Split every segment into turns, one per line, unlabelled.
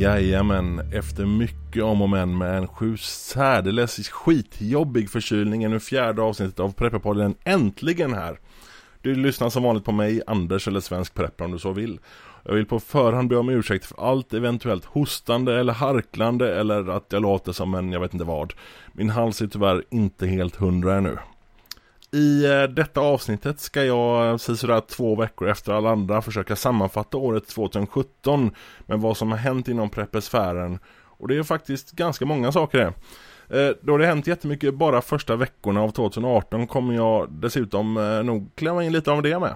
Jajamän, efter mycket om och men med en sju särdeles skitjobbig förkylning är nu fjärde avsnittet av Prepperpodden äntligen här. Du lyssnar som vanligt på mig, Anders eller Svensk Prepper om du så vill. Jag vill på förhand be om ursäkt för allt eventuellt hostande eller harklande eller att jag låter som en jag vet inte vad. Min hals är tyvärr inte helt hundra ännu. I eh, detta avsnittet ska jag eh, sådär två veckor efter alla andra försöka sammanfatta året 2017 med vad som har hänt inom preppesfären. Och det är faktiskt ganska många saker det. Eh, då det hänt jättemycket bara första veckorna av 2018 kommer jag dessutom eh, nog klämma in lite av det med.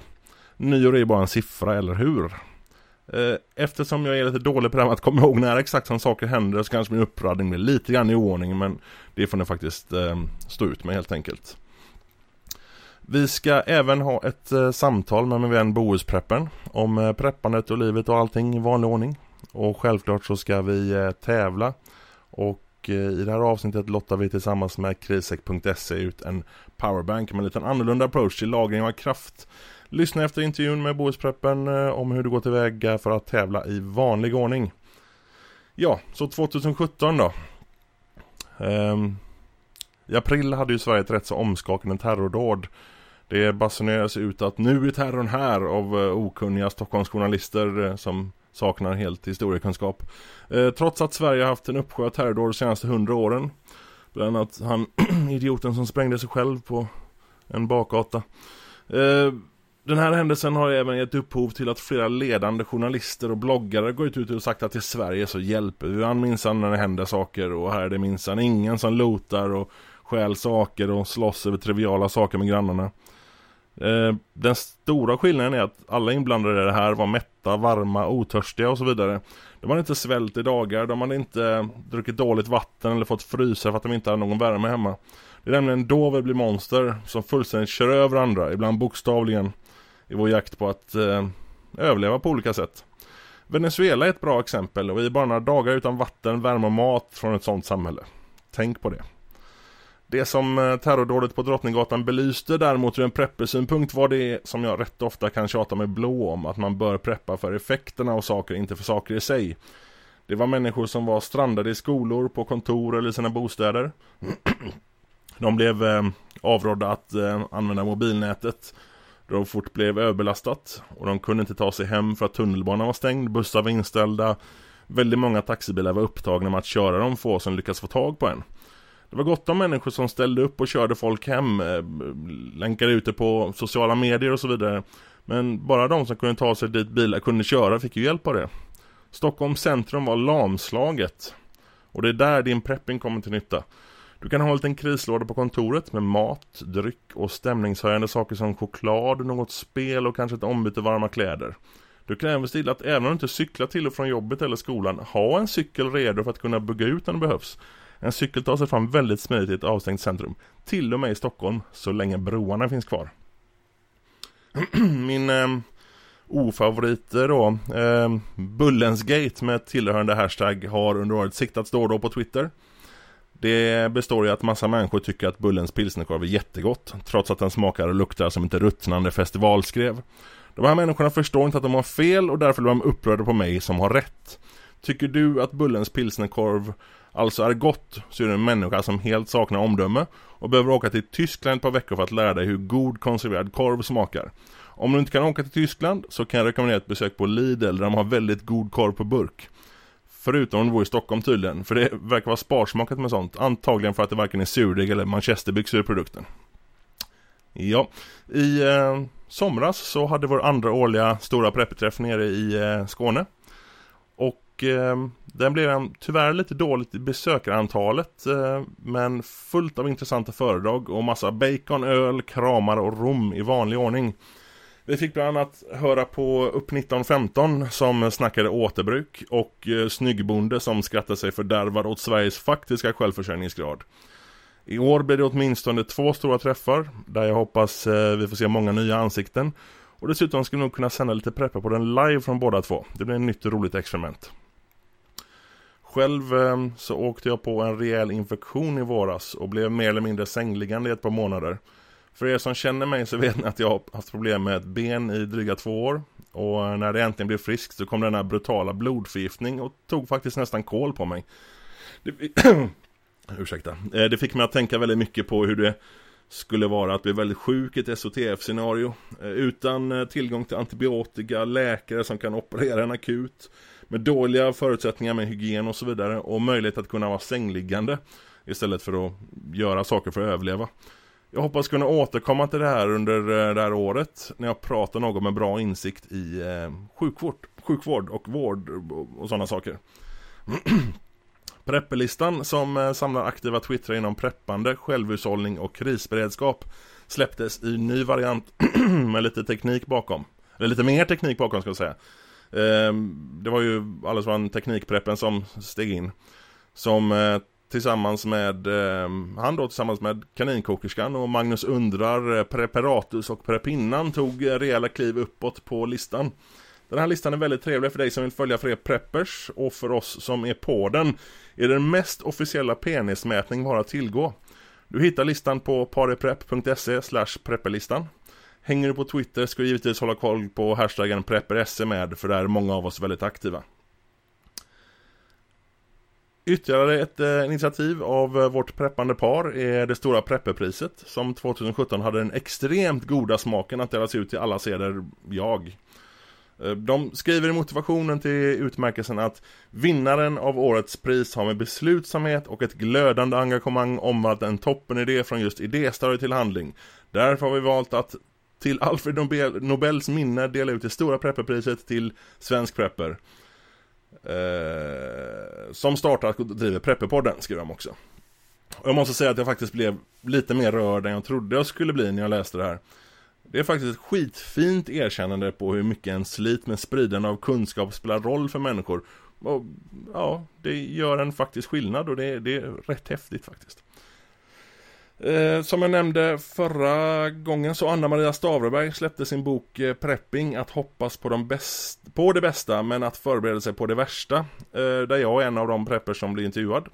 Nyår är ju bara en siffra, eller hur? Eh, eftersom jag är lite dålig på det här med att komma ihåg när exakt som saker händer så kanske min uppradning blir lite grann i ordning men det får ni faktiskt stå ut med helt enkelt. Vi ska även ha ett eh, samtal med min vän Bohuspreppen om eh, preppandet och livet och allting i vanlig ordning. Och självklart så ska vi eh, tävla. Och eh, i det här avsnittet lottar vi tillsammans med krisek.se ut en powerbank med en liten annorlunda approach till lagring av kraft. Lyssna efter intervjun med Bohuspreppen eh, om hur du går tillväga för att tävla i vanlig ordning. Ja, så 2017 då. Um, I april hade ju Sverige ett rätt så omskakande terrordåd det basuneras ut att nu är terrorn här av eh, okunniga Stockholmsjournalister eh, som saknar helt historiekunskap. Eh, trots att Sverige haft en uppsjö terrordåd de senaste hundra åren. Bland annat han idioten som sprängde sig själv på en bakgata. Den här händelsen har även gett upphov till att flera ledande journalister och bloggare gått ut och sagt att i Sverige så hjälper vi an minsann när det händer saker och här är det minsann ingen som lotar och stjäl saker och slåss över triviala saker med grannarna. Eh, den stora skillnaden är att alla inblandade i det här var mätta, varma, otörstiga och så vidare. De hade inte svält i dagar, de hade inte druckit dåligt vatten eller fått frysa för att de inte hade någon värme hemma. Det är nämligen då vi blir monster som fullständigt kör över andra, ibland bokstavligen, i vår jakt på att eh, överleva på olika sätt. Venezuela är ett bra exempel och vi är bara några dagar utan vatten, värme och mat från ett sådant samhälle. Tänk på det. Det som eh, terrordådet på Drottninggatan belyste däremot ur en preppersynpunkt var det som jag rätt ofta kan tjata mig blå om, att man bör preppa för effekterna av saker, inte för saker i sig. Det var människor som var strandade i skolor, på kontor eller i sina bostäder. De blev eh, avrådda att eh, använda mobilnätet då de fort blev överbelastat och de kunde inte ta sig hem för att tunnelbanan var stängd, bussar var inställda. Väldigt många taxibilar var upptagna med att köra de få som lyckats få tag på en. Det var gott om människor som ställde upp och körde folk hem, eh, länkade ut det på sociala medier och så vidare. Men bara de som kunde ta sig dit bilar kunde köra fick ju hjälp av det. Stockholms centrum var lamslaget. Och det är där din prepping kommer till nytta. Du kan ha en liten krislåda på kontoret med mat, dryck och stämningshöjande saker som choklad, något spel och kanske ett ombyte varma kläder. Du kan även stilla att även om du inte cyklar till och från jobbet eller skolan, ha en cykel redo för att kunna bygga ut när det behövs. En cykel tar sig fram väldigt smidigt i ett avstängt centrum. Till och med i Stockholm, så länge broarna finns kvar. Min eh, ofavorit då, eh, Bullensgate med tillhörande hashtag har under året siktats då och då på Twitter. Det består i att massa människor tycker att Bullens pilsnerkorv är jättegott, trots att den smakar och luktar som inte ruttnande festivalskrev. De här människorna förstår inte att de har fel och därför blir de upprörda på mig som har rätt. Tycker du att Bullens pilsnerkorv alltså är gott så är du en människa som helt saknar omdöme och behöver åka till Tyskland ett par veckor för att lära dig hur god konserverad korv smakar. Om du inte kan åka till Tyskland så kan jag rekommendera ett besök på Lidl där de har väldigt god korv på burk. Förutom om du bor i Stockholm tydligen, för det verkar vara sparsmakat med sånt. Antagligen för att det varken är surdeg eller manchesterbyxor i produkten. Ja, i eh, somras så hade vår andra årliga stora preppeträff nere i eh, Skåne. Och eh, den blev tyvärr lite dåligt i besökarantalet eh, men fullt av intressanta föredrag och massa bacon, öl, kramar och rom i vanlig ordning. Vi fick bland annat höra på Upp 1915 som snackade återbruk och eh, Snyggbonde som skrattade sig fördärvad åt Sveriges faktiska självförsörjningsgrad. I år blir det åtminstone två stora träffar där jag hoppas eh, vi får se många nya ansikten. Och dessutom ska vi nog kunna sända lite prepper på den live från båda två. Det blir ett nytt och roligt experiment. Själv eh, så åkte jag på en rejäl infektion i våras och blev mer eller mindre sängliggande i ett par månader. För er som känner mig så vet ni att jag har haft problem med ett ben i dryga två år. Och eh, när det äntligen blev friskt så kom denna brutala blodförgiftning och tog faktiskt nästan kål på mig. Det, ursäkta. Eh, det fick mig att tänka väldigt mycket på hur det skulle vara att bli väldigt sjuk i ett SOTF-scenario. Eh, utan tillgång till antibiotika, läkare som kan operera en akut. Med dåliga förutsättningar med hygien och så vidare. Och möjlighet att kunna vara sängliggande. Istället för att göra saker för att överleva. Jag hoppas kunna återkomma till det här under eh, det här året. När jag pratar något med bra insikt i eh, sjukvård, sjukvård och vård och sådana saker. Preppelistan som eh, samlar aktiva twittrar inom preppande, självhushållning och krisberedskap släpptes i ny variant med lite teknik bakom. Eller lite mer teknik bakom ska jag säga. Ehm, det var ju alldeles från teknikpreppen som steg in. Som eh, tillsammans med, ehm, han då tillsammans med kaninkokerskan och Magnus Undrar, eh, Preparatus och Prepinnan tog eh, rejäla kliv uppåt på listan. Den här listan är väldigt trevlig för dig som vill följa fler preppers och för oss som är på den är den mest officiella penismätning bara att tillgå. Du hittar listan på pareprepp.se prepperlistan. Hänger du på Twitter ska du givetvis hålla koll på hashtaggen prepperse med för där är många av oss väldigt aktiva. Ytterligare ett eh, initiativ av eh, vårt preppande par är det stora prepperpriset som 2017 hade den extremt goda smaken att delas ut till alla seder jag. Eh, de skriver i motivationen till utmärkelsen att vinnaren av årets pris har med beslutsamhet och ett glödande engagemang omvandlat en toppenidé från just idéstadiet till handling. Därför har vi valt att till Alfred Nobel, Nobels minne dela ut det stora prepperpriset till Svensk Prepper. Eh, som startar och driver Prepperpodden, skriver de också. Och jag måste säga att jag faktiskt blev lite mer rörd än jag trodde jag skulle bli när jag läste det här. Det är faktiskt ett skitfint erkännande på hur mycket en slit med spridande av kunskap spelar roll för människor. Och ja, det gör en faktiskt skillnad och det, det är rätt häftigt faktiskt. Eh, som jag nämnde förra gången så Anna-Maria Stavreberg släppte sin bok eh, Prepping att hoppas på, de bäst, på det bästa men att förbereda sig på det värsta. Eh, där jag är en av de preppers som blir intervjuad.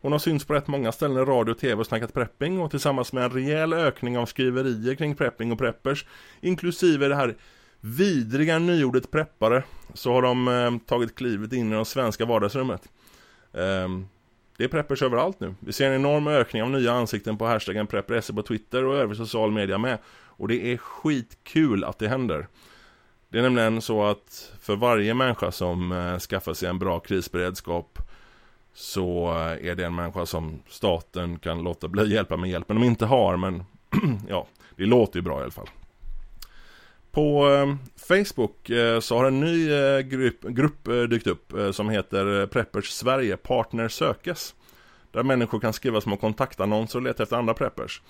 Hon har synts på rätt många ställen i radio och tv och snackat prepping och tillsammans med en rejäl ökning av skriverier kring prepping och preppers inklusive det här vidriga nyordet preppare så har de eh, tagit klivet in i det svenska vardagsrummet. Ehm, det är preppers överallt nu. Vi ser en enorm ökning av nya ansikten på hashtaggen prepperesse på Twitter och övrig social media med. Och det är skitkul att det händer. Det är nämligen så att för varje människa som eh, skaffar sig en bra krisberedskap så eh, är det en människa som staten kan låta bli hjälpa med hjälpen de inte har. Men ja, det låter ju bra i alla fall. På eh, Facebook eh, så har en ny eh, grupp, grupp eh, dykt upp eh, som heter eh, Preppers Sverige Partner sökes. Där människor kan skriva små kontaktannonser och leta efter andra preppers.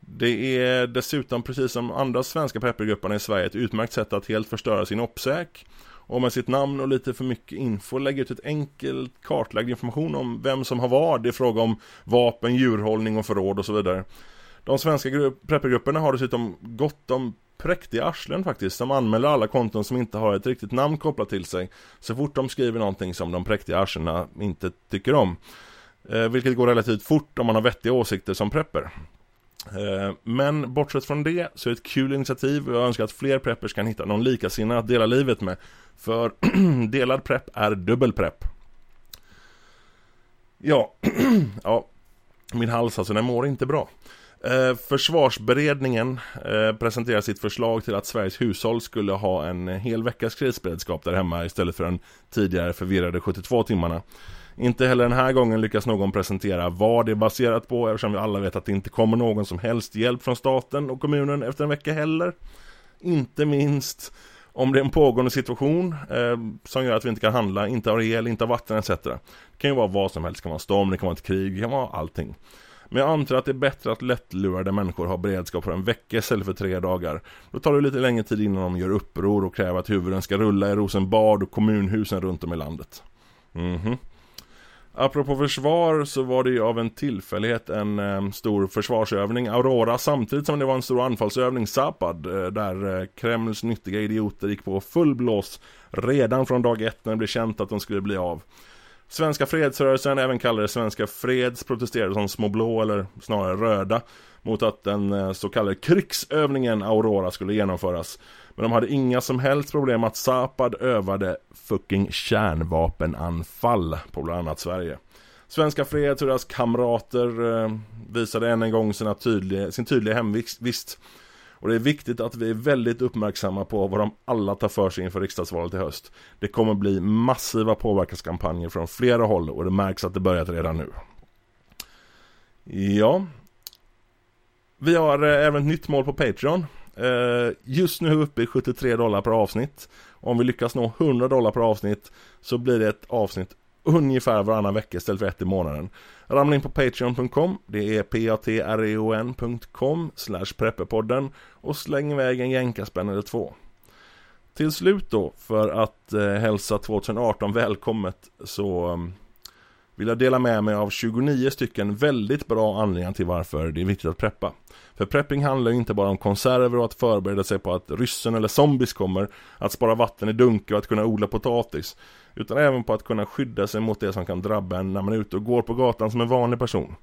Det är dessutom precis som andra svenska preppergrupperna i Sverige ett utmärkt sätt att helt förstöra sin uppsäk och med sitt namn och lite för mycket info lägga ut ett enkelt kartlagd information om vem som har vad i fråga om vapen, djurhållning och förråd och så vidare. De svenska preppergrupperna har dessutom gott om präktiga arslen faktiskt som anmäler alla konton som inte har ett riktigt namn kopplat till sig så fort de skriver någonting som de präktiga arslena inte tycker om. Eh, vilket går relativt fort om man har vettiga åsikter som prepper. Eh, men bortsett från det så är det ett kul initiativ och jag önskar att fler preppers kan hitta någon likasinnad att dela livet med. För delad prepp är dubbel prepp. Ja, ja, min hals alltså, den mår inte bra. Eh, försvarsberedningen eh, presenterar sitt förslag till att Sveriges hushåll skulle ha en hel veckas krisberedskap där hemma istället för den tidigare förvirrade 72 timmarna. Inte heller den här gången lyckas någon presentera vad det är baserat på eftersom vi alla vet att det inte kommer någon som helst hjälp från staten och kommunen efter en vecka heller. Inte minst om det är en pågående situation eh, som gör att vi inte kan handla, inte har el, inte har vatten etc. Det kan ju vara vad som helst, det kan vara storm, det kan vara ett krig, det kan vara allting. Men jag antar att det är bättre att lättlurade människor har beredskap för en vecka istället för tre dagar. Då tar det lite längre tid innan de gör uppror och kräver att huvuden ska rulla i Rosenbad och kommunhusen runt om i landet. Mhm. Mm Apropå försvar så var det ju av en tillfällighet en eh, stor försvarsövning Aurora samtidigt som det var en stor anfallsövning Zapad eh, där eh, Kremls nyttiga idioter gick på full blås redan från dag ett när det blev känt att de skulle bli av. Svenska fredsrörelsen, även kallade Svenska Freds, protesterade som små blå eller snarare röda mot att den eh, så kallade krigsövningen Aurora skulle genomföras. Men de hade inga som helst problem att Zapad övade fucking kärnvapenanfall på bland annat Sverige. Svenska Freds och deras kamrater eh, visade än en gång sina tydliga, sin tydliga hemvist. Och det är viktigt att vi är väldigt uppmärksamma på vad de alla tar för sig inför riksdagsvalet i höst. Det kommer bli massiva påverkanskampanjer från flera håll och det märks att det börjat redan nu. Ja. Vi har eh, även ett nytt mål på Patreon. Eh, just nu är vi uppe i 73 dollar per avsnitt. Om vi lyckas nå 100 dollar per avsnitt så blir det ett avsnitt ungefär varannan vecka istället för ett i månaden. Ramla in på patreon.com, det är patreon.com slash prepperpodden och släng iväg en jänkarspänn eller två. Till slut då, för att eh, hälsa 2018 välkommet så um, vill jag dela med mig av 29 stycken väldigt bra anledningar till varför det är viktigt att preppa. För prepping handlar ju inte bara om konserver och att förbereda sig på att ryssen eller zombies kommer, att spara vatten i dunkar och att kunna odla potatis. Utan även på att kunna skydda sig mot det som kan drabba en när man är ute och går på gatan som en vanlig person.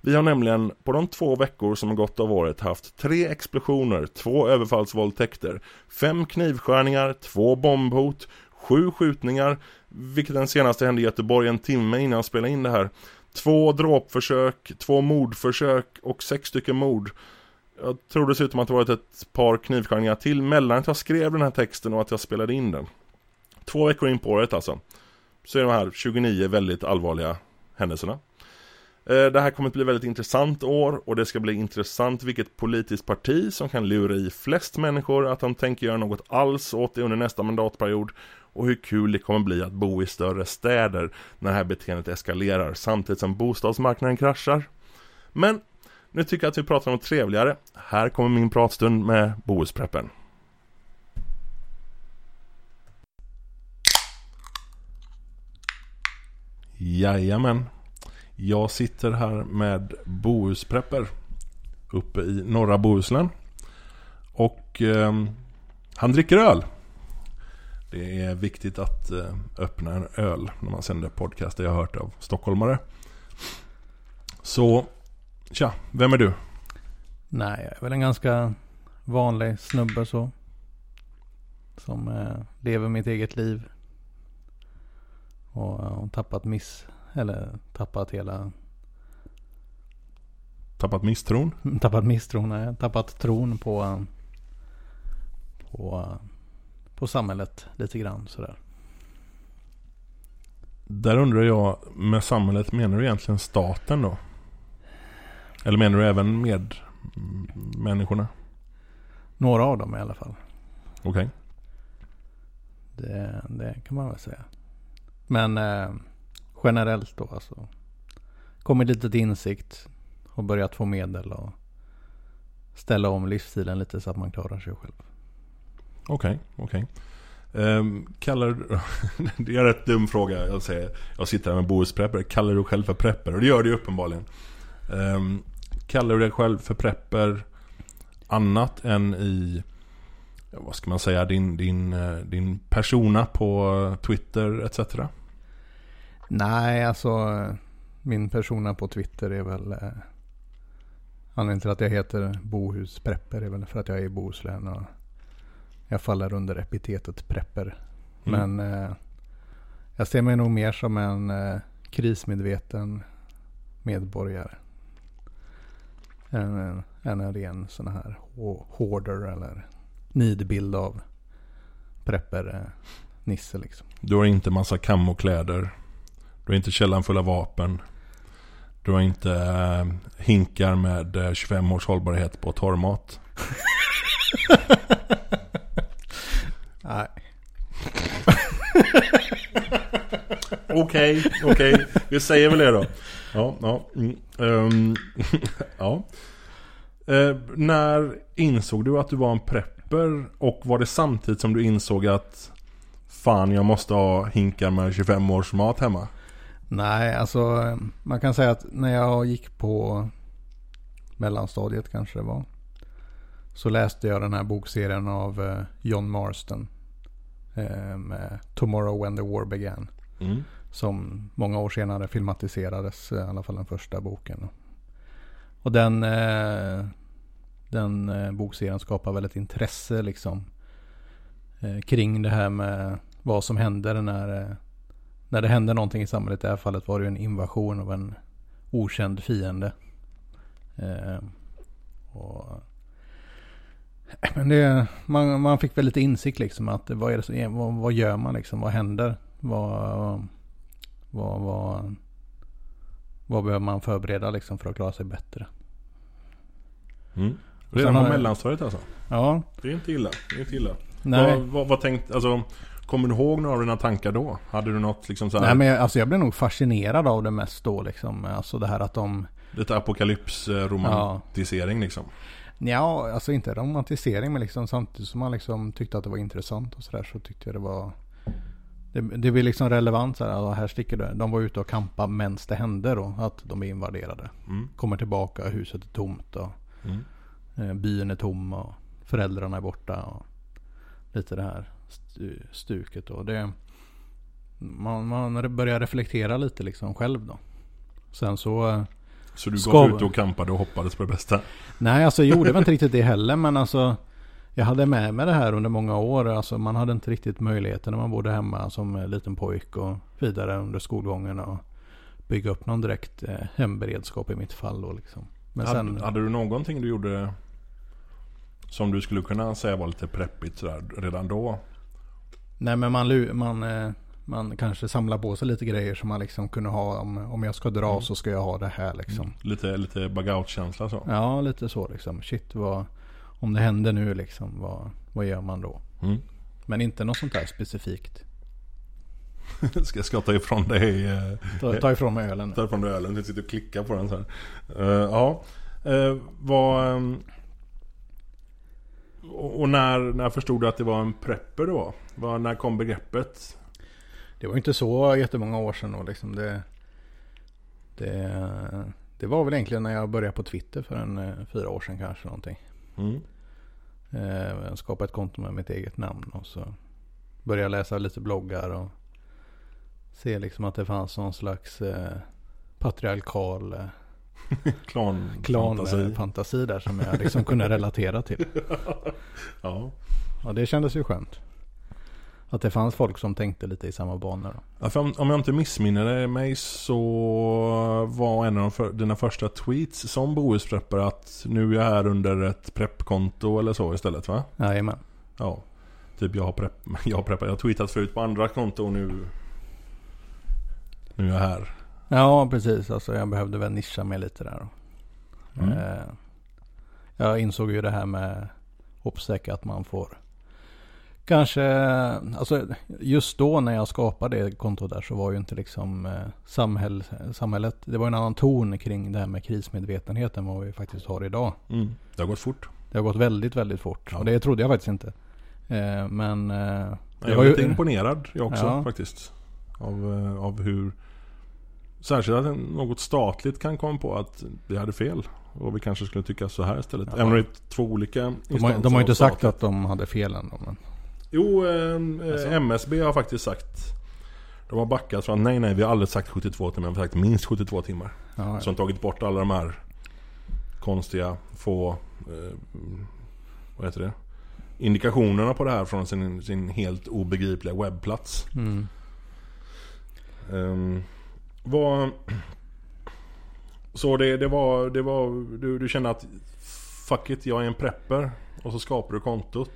Vi har nämligen på de två veckor som har gått av året haft tre explosioner, två överfallsvåldtäkter, fem knivskärningar, två bombhot, sju skjutningar, vilket den senaste hände i Göteborg en timme innan jag spelade in det här. Två dråpförsök, två mordförsök och sex stycken mord. Jag tror dessutom att det varit ett par knivskärningar till mellan att jag skrev den här texten och att jag spelade in den. Två veckor in på året alltså. Så är de här 29 väldigt allvarliga händelserna. Eh, det här kommer att bli ett väldigt intressant år och det ska bli intressant vilket politiskt parti som kan lura i flest människor att de tänker göra något alls åt det under nästa mandatperiod och hur kul det kommer bli att bo i större städer när det här beteendet eskalerar samtidigt som bostadsmarknaden kraschar. Men nu tycker jag att vi pratar om något trevligare. Här kommer min pratstund med Bohuspreppen. Jajamän. Jag sitter här med Bohusprepper uppe i norra Bohuslän. Och eh, han dricker öl. Det är viktigt att eh, öppna en öl när man sänder podcast. Det jag har hört av stockholmare. Så, tja, vem är du?
Nej, jag är väl en ganska vanlig snubbe så. Som eh, lever mitt eget liv. Och eh, har tappat miss, eller tappat hela...
Tappat misstron?
Tappat misstron, nej. Tappat tron på... På på samhället lite grann sådär.
Där undrar jag, med samhället menar du egentligen staten då? Eller menar du även med människorna?
Några av dem i alla fall.
Okej. Okay.
Det, det, kan man väl säga. Men eh, generellt då alltså. Kommit lite till insikt och börjat få medel och ställa om livsstilen lite så att man klarar sig själv.
Okej, okay, okej. Okay. Um, kallar Det är en rätt dum fråga. Jag säger, jag sitter här med Bohusprepper. Kallar du dig själv för prepper? Och det gör du ju uppenbarligen. Um, kallar du dig själv för prepper annat än i vad ska man säga, din, din, eh, din persona på Twitter etc?
Nej, alltså min persona på Twitter är väl eh, Anledningen till att jag heter Bohus Prepper är väl för att jag är i Bohuslän och jag faller under epitetet prepper. Mm. Men eh, jag ser mig nog mer som en eh, krismedveten medborgare. Än, än, en ren sån här hoarder eller nidbild av prepper-nisse eh, liksom.
Du har inte massa kammokläder. Du har inte källan full av vapen. Du har inte eh, hinkar med eh, 25 års hållbarhet på torrmat.
Nej.
Okej, okej. Okay. Vi säger väl det då. Ja, ja. Mm. Um, ja. Uh, när insåg du att du var en prepper? Och var det samtidigt som du insåg att Fan, jag måste ha hinkar med 25 års mat hemma?
Nej, alltså man kan säga att när jag gick på mellanstadiet kanske det var. Så läste jag den här bokserien av uh, John Marston. Eh, med Tomorrow When the War Began. Mm. Som många år senare filmatiserades, i alla fall den första boken. Och den, eh, den eh, bokserien skapar väl ett intresse liksom. Eh, kring det här med vad som händer när, eh, när det händer någonting i samhället. I det här fallet var det ju en invasion av en okänd fiende. Eh, och, men det, man, man fick väl lite insikt liksom att vad, är det som, vad, vad gör man liksom? Vad händer? Vad, vad, vad, vad behöver man förbereda liksom för att klara sig bättre?
Mm. Redan på mellanstadiet alltså?
Ja.
Det är inte illa. Det är inte illa.
Nej.
Vad, vad, vad tänkte, alltså Kommer du ihåg några av dina tankar då? Hade du något liksom så här,
Nej men jag, alltså jag blev nog fascinerad av det mest då liksom. Alltså det här att de...
Lite apokalypsromantisering ja. liksom?
Ja, alltså inte romantisering men liksom samtidigt som man liksom tyckte att det var intressant och sådär så tyckte jag det var... Det, det blir liksom relevant så här, här sticker det. De var ute och kampade medan det hände då. Att de är invaderade.
Mm.
Kommer tillbaka, huset är tomt och
Mm.
eh, byn är tom och föräldrarna är borta. Och lite det här stuket. Och det, man, man börjar reflektera lite liksom själv då. Sen så... eh,
Så du gav ut och kampade och hoppades på det bästa?
Nej, alltså jag gjorde väl inte riktigt det heller. Men alltså jag hade med mig det här under många år. Alltså man hade inte riktigt möjligheten när man bodde hemma som eh, liten pojk och vidare under skolgången. Och bygga upp någon direkt eh, hemberedskap i mitt fall då liksom. Men sen...
hade, hade du någonting du gjorde som du skulle kunna säga var lite preppigt sådär redan då?
Nej men man, man, eh, man kanske samlar på sig lite grejer som man liksom kunde ha. Om, om jag ska dra
Mm.
så ska jag ha det här liksom.
Lite, lite bug-out-känsla så?
Ja, lite så liksom. Shit, vad, om det händer nu liksom, vad, vad gör man då?
Mm.
Men inte något sånt där specifikt.
Ska jag ska ta ifrån dig eh,
Ta, ta ifrån mig ölen.
Ta ifrån dig ölen, du sitter och klickar på den så här. Eh, ja, uh, vad... ehm, och när, när förstod du att det var en prepper då? Var, när kom begreppet?
Det var inte så jättemånga år sedan då liksom. Det, det, det var väl egentligen när jag började på Twitter för en eh, fyra år sedan kanske någonting.
Mm.
Eh, Jag skapade ett konto med mitt eget namn och så började läsa lite bloggar och se liksom att det fanns någon slags eh, patriarkal eh,
Klan,
klanfantasi
fantasi.
fantasi där som jag liksom kunde relatera till.
Ja.
Och det kändes ju skönt. Att det fanns folk som tänkte lite i samma banor.
Ja, om, om jag inte missminner mig så var en av de för, dina första tweets som bohuspreppare att nu är jag här under ett preppkonto eller så istället va?
Jajamän.
Ja. Typ jag har, prepp, jag har preppat, jag har tweetat förut på andra konton och nu Nu är jag här.
Ja, precis. Alltså jag behövde väl nischa mig lite där.
Mm.
Eh, Jag insåg ju det här med Opsec att man får Kanske, alltså just då när jag skapade det kontot där så var ju inte liksom eh, samhäll, samhället, det var en annan ton kring det här med krismedvetenhet än vad vi faktiskt har idag.
Mm. Det har gått fort.
Det har gått väldigt, väldigt fort.
Ja.
Och det trodde jag faktiskt inte. Eh, Men eh,
Jag
var
är
ju-
lite imponerad jag också
Ja.
faktiskt. Av, av hur Särskilt att något statligt kan komma på att vi hade fel. Och vi kanske skulle tycka så här istället.
Ja.
Även om det är två olika
de har,
instanser
de har ju inte sagt att de hade fel än. då, Men,
Jo, eh,
Alltså?
eh, MSB har faktiskt sagt De har backat från nej nej vi har aldrig sagt 72 timmar, vi har sagt minst 72 timmar.
ja,
Som tagit bort alla de här konstiga få eh, Vad heter det? Indikationerna på det här från sin, sin helt obegripliga webbplats.
mm.
Um, vad, så det, det var, det var du, du kände att Fuck it, jag är en prepper. Och så skapar du kontot.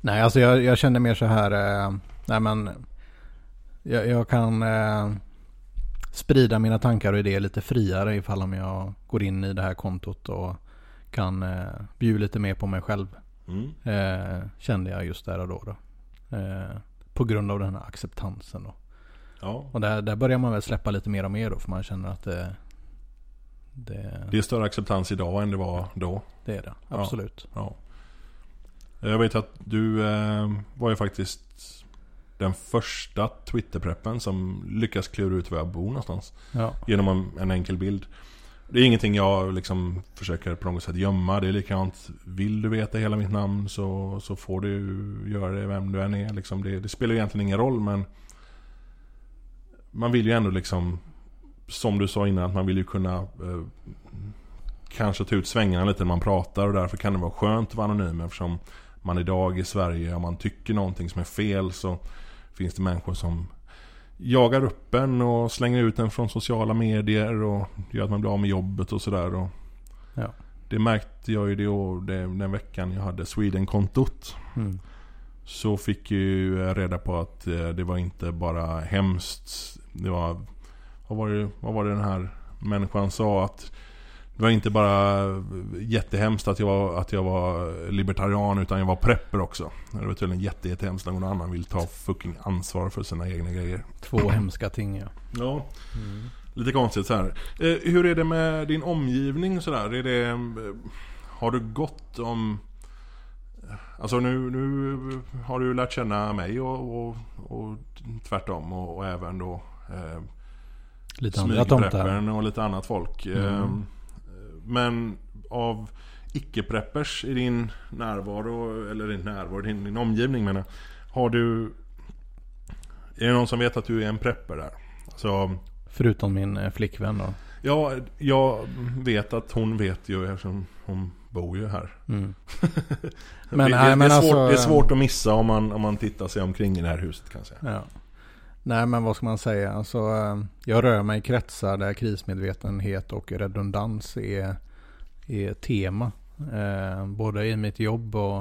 Nej, alltså jag, jag kände mer så här. Eh, nej men. Jag, jag kan eh, sprida mina tankar och idéer lite friare ifall om jag går in i det här kontot och kan eh, bjuda lite mer på mig själv.
Mm.
Eh, kände jag just där och då. då. Eh, på grund av den här acceptansen då.
Ja.
Och där, där börjar man väl släppa lite mer och mer då. För man känner att det, det,
Det är större acceptans idag än det var då.
det är det.
Ja.
Absolut.
Ja. Jag vet att du eh, var ju faktiskt den första Twitterpreppen som lyckas klura ut var jag bor någonstans.
Ja.
Genom en, en enkel bild. Det är ingenting jag liksom försöker på något sätt gömma. Det är likadant. Vill du veta hela mitt namn så, så får du göra det vem du än är. Liksom det, det spelar egentligen ingen roll men man vill ju ändå liksom, som du sa innan, att man vill ju kunna eh, kanske ta ut svängarna lite när man pratar och därför kan det vara skönt att vara anonym eftersom man idag i Sverige, om man tycker någonting som är fel så finns det människor som jagar upp en och slänger ut en från sociala medier och gör att man blir av med jobbet och sådär.
Ja.
Det märkte jag ju det, det den veckan jag hade Sweden-kontot.
Mm.
Så fick jag ju reda på att eh, det var inte bara hemskt. Det var, vad var det, vad var det den här människan sa? Att det var inte bara jättehemskt att jag var, att jag var libertarian utan jag var prepper också. Det var tydligen jätte, jättehemskt när någon annan vill ta fucking ansvar för sina egna grejer.
Två hemska ting ja.
Ja, lite konstigt så här. Eh, hur är det med din omgivning sådär? Är det, eh, har du gått om... Alltså nu, nu har du lärt känna mig och, och, och tvärtom och, och även då eh,
Lite
smygpreppern och lite annat folk.
Mm.
Eh, Men av icke-preppers i din närvaro, eller din närvaro, din, din omgivning menar Har du... Är det någon som vet att du är en prepper där? Alltså,
Förutom min eh, flickvän då.
ja, jag vet att hon vet ju eftersom hon bor ju här.
Mm. Men,
det,
nej,
det, är svårt,
alltså-
det är svårt att missa om man, om man tittar sig omkring i det här huset kan jag säga.
Ja. Nej men vad ska man säga? Alltså, eh, jag rör mig i kretsar där krismedvetenhet och redundans är, är tema. Eh, både i mitt jobb och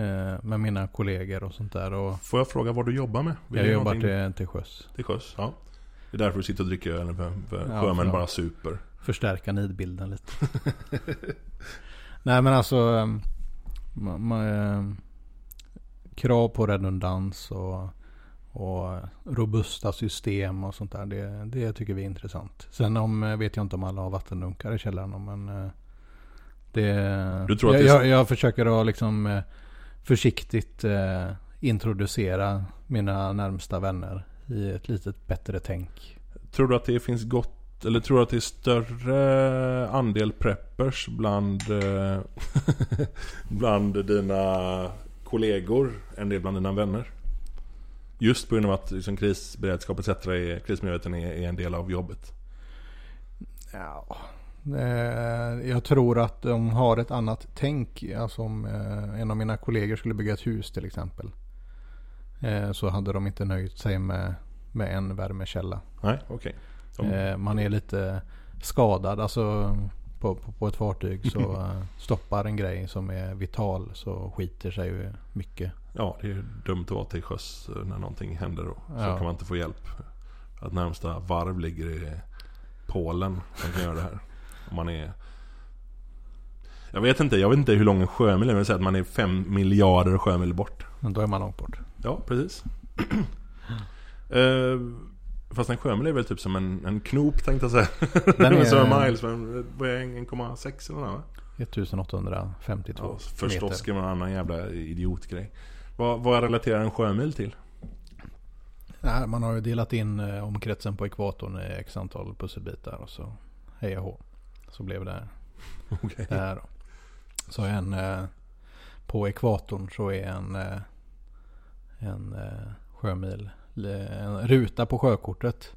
eh, med mina kollegor och sånt där. Och
Får jag fråga vad du jobbar med? Vill
jag jobbar till, till sjöss.
till sjöss? Ja. Det är därför du sitter och dricker öl, för, för
Ja,
sjömän bara super.
Förstärka nidbilden lite. Nej men alltså eh, ma, ma, eh, krav på redundans och, och robusta system och sånt där. Det, det tycker vi är intressant. Sen om, eh, vet jag inte om alla har vattendunkar i källaren men eh, det,
Du tror att
jag,
det är
jag, jag försöker att liksom eh, försiktigt introducera mina närmsta vänner i ett litet bättre tänk.
Tror du att det finns gott, eller tror du att det är större andel preppers bland, bland dina kollegor än det bland dina vänner? Just på grund av att liksom, krisberedskap etc. Är, krismedveten är, är en del av jobbet.
Ja, eh, jag tror att de har ett annat tänk. Alltså om eh, en av mina kollegor skulle bygga ett hus till exempel. Eh, så hade de inte nöjt sig med, med en värmekälla.
Nej, okej.
Eh, man är lite skadad. Alltså på, på, på ett fartyg så stoppar en grej som är vital så skiter sig mycket.
Ja, det är dumt att vara till sjöss eh, när någonting händer då. Så
Ja.
kan man inte få hjälp. Att närmsta varv ligger i Polen som kan göra det här. Om man är... Jag vet inte, jag vet inte hur lång en sjömil är. Men säga att man är fem miljarder sjömil bort.
Men då är man långt bort.
Ja, precis. eh, fast en sjömil är väl typ som en, en knop tänkte jag säga.
Den
är... som en miles, men vad är 1,6 eller va?
1852
Ja, förstås
meter.
ska man en annan jävla idiotgrej. Vad, vad relaterar en sjömil till?
Nej, man har ju delat in eh, omkretsen på ekvatorn i x antal pusselbitar och så hej och hå. Så blev det
Okej.
det här då. Så en eh, på ekvatorn så är en, eh, en sjömil, en ruta på sjökortet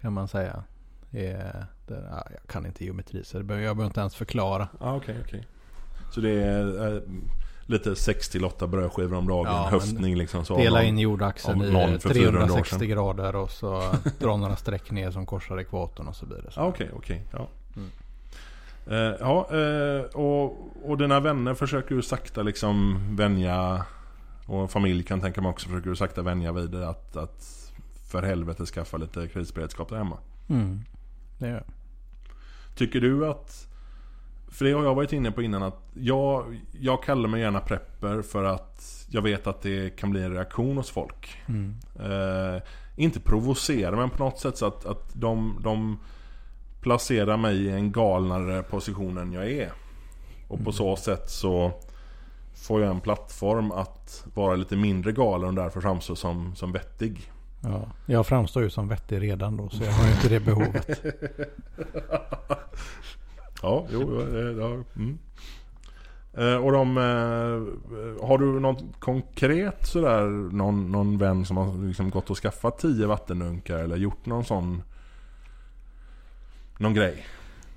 kan man säga. Är, jag kan inte geometri så jag behöver inte ens förklara.
Ja, okej, okej. Så det är lite 6 till 8 brödskivor om dagen,
Ja,
höftning liksom. Så
Dela
har
in
någon-
jordaxeln
någon
i
för 400 år
360
sedan.
grader och så dra några streck ner som korsar ekvatorn och så blir det så.
Ja, okej, okej. Ja.
Mm.
Eh, ja, eh, och, och dina vänner försöker du sakta liksom vänja och familj kan tänka mig också försöker du sakta vänja vid det att, att för helvete skaffa lite krisberedskap där hemma.
Mm. Det gör jag.
Tycker du att För det har jag varit inne på innan att jag, jag kallar mig gärna prepper för att jag vet att det kan bli en reaktion hos folk.
Mm.
Eh, inte provocera men på något sätt så att, att de, de placerar mig i en galnare position än jag är. Och på så sätt så får jag en plattform att vara lite mindre galen och därför framstå som, som vettig.
Ja. Jag framstår ju som vettig redan då så jag har ju inte det behovet.
Ja, jo, ja, mm. Eh, och de, eh, har du något konkret sådär, någon, någon vän som har liksom gått och skaffat tio vattendunkar eller gjort någon sån Någon grej?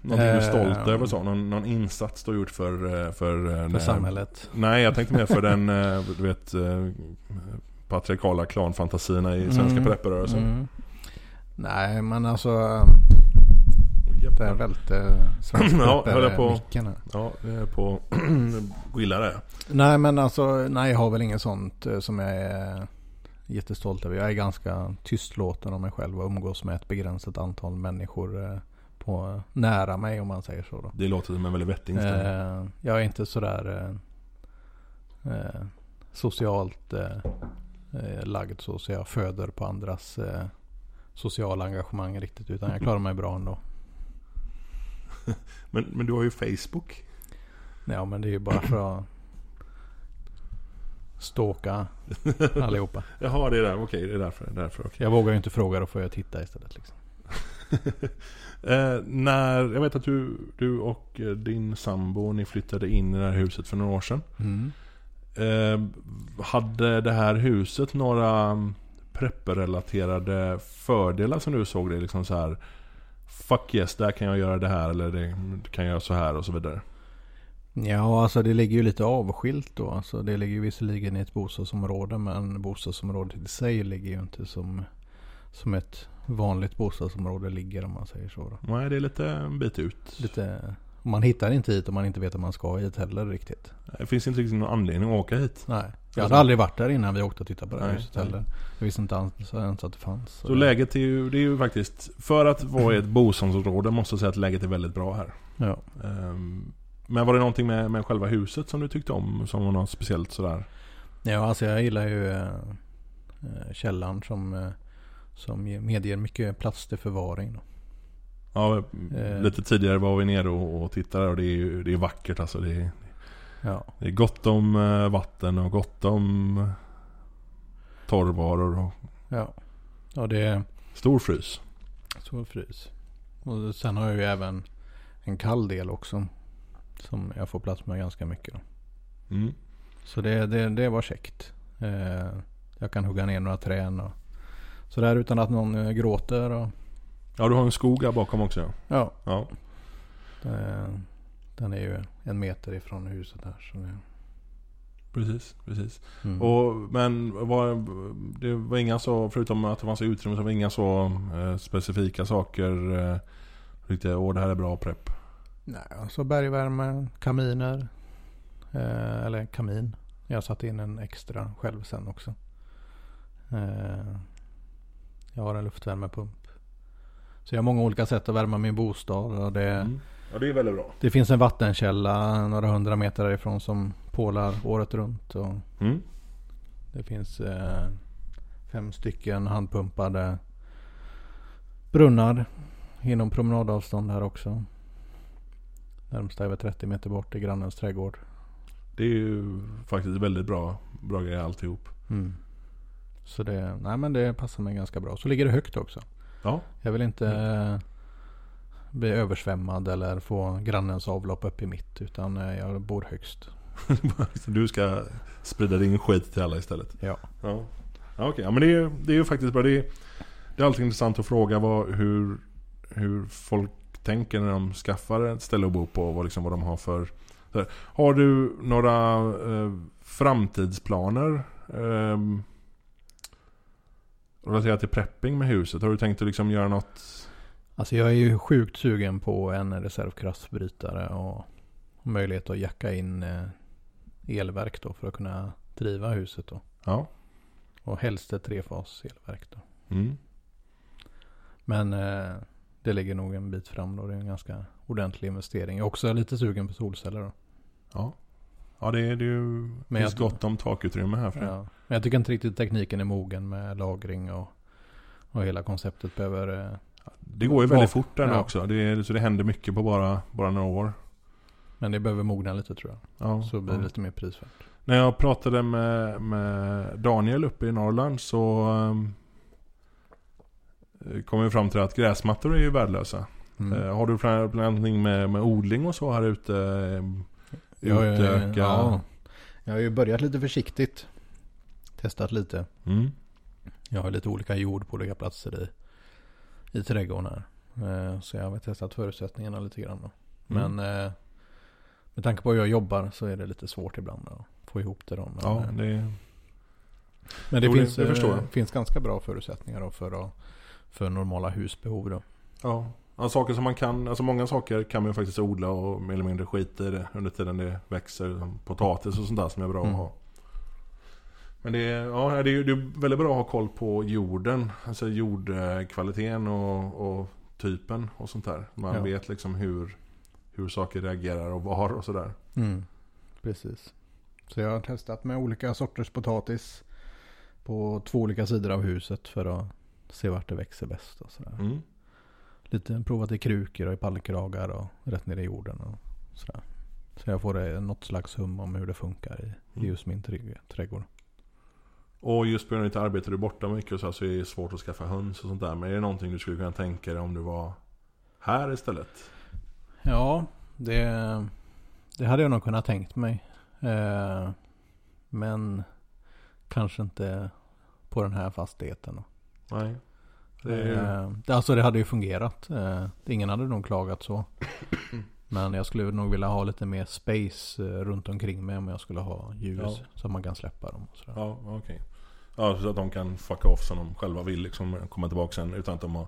Någonting du är stolt
Eh,
över så? Någon, någon insats du har gjort för... För,
För
det-
samhället.
Nej, jag tänkte mer för den, du vet, patriarkala klanfantasierna i svenska
Mm.
prepperörelsen.
Mm. Nej men alltså. Där välte
Ja, höll jag på.
micken här.
Ja, det är på Willa det.
Nej men alltså, nej jag har väl inget sånt eh, som jag är jättestolt över. Jag är ganska tystlåten om mig själv och umgås med ett begränsat antal människor eh, på, nära mig om man säger så. Då.
Det låter som en väldigt vettig inställning.
Eh, jag är inte sådär eh, socialt eh, lagd så, så jag föder på andras eh, sociala engagemang riktigt. Utan jag klarar mig bra ändå.
Men, men du har ju Facebook.
Ja men det är ju bara för att stalka allihopa.
Jaha, det är där. Okej, det är därför. Det är därför okej.
Jag vågar ju inte fråga, då får jag titta istället. Liksom.
eh, när, jag vet att du, du och eh, din sambo, ni flyttade in i det här huset för några år sedan.
Mm.
Eh, hade det här huset några mm, prepperrelaterade fördelar som du såg det? Liksom så här Fuck yes, där kan jag göra det här eller det kan jag göra så här och så vidare.
Ja, alltså det ligger ju lite avskilt då. Alltså det ligger ju visserligen i ett bostadsområde. Men bostadsområdet i sig ligger ju inte som, som ett vanligt bostadsområde ligger om man säger så. Då.
Nej, det är lite en bit ut.
Lite, man hittar inte hit om man inte vet att man ska hit heller riktigt.
Det finns inte riktigt någon anledning att åka hit.
Nej, jag hade aldrig varit där innan vi åkte och tittade på det här huset heller. Jag visste inte ens, ens att det fanns.
Så läget är ju, det är ju faktiskt, för att vara i ett bostadsområde måste jag säga att läget är väldigt bra här.
Ja.
Ehm, Men var det någonting med, med själva huset som du tyckte om? Som var något speciellt sådär?
ja, alltså jag gillar ju eh, eh, källaren som, eh, som ge- medger mycket plats till förvaring. Då.
Ja,
Eh.
lite tidigare var vi nere och, och tittade och det är ju det är vackert alltså. Det är,
Ja.
det är gott om eh, vatten och gott om eh, torrvaror och
Ja. Och det är
stor frys.
så frys. Och sen har jag ju även en kall del också. Som jag får plats med ganska mycket.
Mm.
Så det, det, det var käckt. Jag kan hugga ner några trän och sådär utan att någon gråter. Och,
Ja, du har en skog här bakom också. ja.
ja,
Ja.
eh, den är ju en meter ifrån huset här. Så det,
Precis, precis.
mm.
Och, men var, det var inga så, förutom att det fanns utrymme, så var det inga så eh, specifika saker. Eh, Tyckte åh det här är bra prepp.
Nej, alltså bergvärme, kaminer. Eh, eller kamin. Jag satte in en extra själv sen också. Eh, jag har en luftvärmepump. Så jag har många olika sätt att värma min bostad. Och det,
Mm. Ja det är väldigt bra.
det finns en vattenkälla några hundra meter därifrån som pålar året runt. Och
Mm.
det finns eh, fem stycken handpumpade brunnar inom promenadavstånd här också. Närmsta är väl 30 meter bort i grannens trädgård.
Det är ju faktiskt väldigt bra, bra grejer alltihop.
Mm. Så det, nej men det passar mig ganska bra. Så ligger det högt också.
Ja,
Jag vill inte eh, bli översvämmad eller få grannens avlopp upp i mitt. Utan eh, jag bor högst.
du ska sprida din skit till alla istället.
Ja.
Ja, ja okej. Ja, men det är, det är ju faktiskt bra. Det är, det är alltid intressant att fråga vad, hur, hur folk tänker när de skaffar ett ställe att bo på. Vad, liksom, vad de har för... Har du några eh, framtidsplaner? Eh, relaterat till prepping med huset? Har du tänkt att liksom göra något?
Alltså jag är ju sjukt sugen på en reservkraftsbrytare och, möjlighet att jacka in eh, elverk då för att kunna driva huset då.
Ja.
Och helst ett trefas elverk då.
Mm.
Men eh, det ligger nog en bit fram då. Det är en ganska ordentlig investering. Jag är också lite sugen på solceller då.
Ja. Ja, det är, det är ju...
Men
finns gott om takutrymme här för det.
Ja. Men jag tycker inte riktigt tekniken är mogen med lagring och, och hela konceptet behöver... Eh,
Det går ju väldigt fort där
Ja.
också. Det så det händer mycket på bara, bara några år.
men det behöver mogna lite tror jag.
Ja,
Så blir det
ja.
lite mer prisvärt.
När jag pratade med, med Daniel uppe i Norrland så um, kom vi fram till att gräsmattor är ju värdelösa.
Mm.
Eh, har du någonting med, med odling och så här ute? ehm,
Är-
utöka?
ja, jag har ju börjat lite försiktigt. Testat lite.
Mm.
Jag har lite olika jord på olika platser i, i trädgården här. Eh, Så jag har testat förutsättningarna lite grann då.
Mm.
Men eh, med tanke på hur jag jobbar så är det lite svårt ibland att få ihop det då. Men,
Ja,
eh,
det,
men det,
Jo,
finns,
det
finns ganska bra förutsättningar då för, att, för normala husbehov då.
ja. Ja. Saker som man kan, alltså många saker kan man ju faktiskt odla och mer eller mindre skita i det under tiden det växer. Som potatis och sånt där som är bra
Mm.
att ha. Men det är, ja, det är det är väldigt bra att ha koll på jorden. Alltså jordkvaliteten och, och typen och sånt där. Man
Ja.
vet liksom hur, hur saker reagerar och var och sådär.
Mm. Precis. Så jag har testat med olika sorters potatis på två olika sidor av huset för att se vart det växer bäst och sådär.
Mm.
Lite provat i krukor och i pallkragar och rätt ner i jorden och sådär. Så jag får något slags hum om hur det funkar i, i
Mm.
just min trä- trädgård.
Och just på grund av ditt arbete du är borta mycket så, så är det svårt att skaffa höns och sånt där. Men är det någonting du skulle kunna tänka dig om du var här istället?
Ja, det, det hade jag nog kunnat tänkt mig. Eh, men kanske inte på den här fastigheten.
Nej. Det.
Eh, det- Alltså det hade ju fungerat. Eh, Ingen hade nog klagat så. Men jag skulle nog vilja ha lite mer space eh, runt omkring mig om jag skulle ha ljus.
Ja.
Så att man kan släppa dem och sådär.
Ja, okej. Ja, så att de kan fucka off som de själva vill liksom. Komma tillbaka sen utan att de har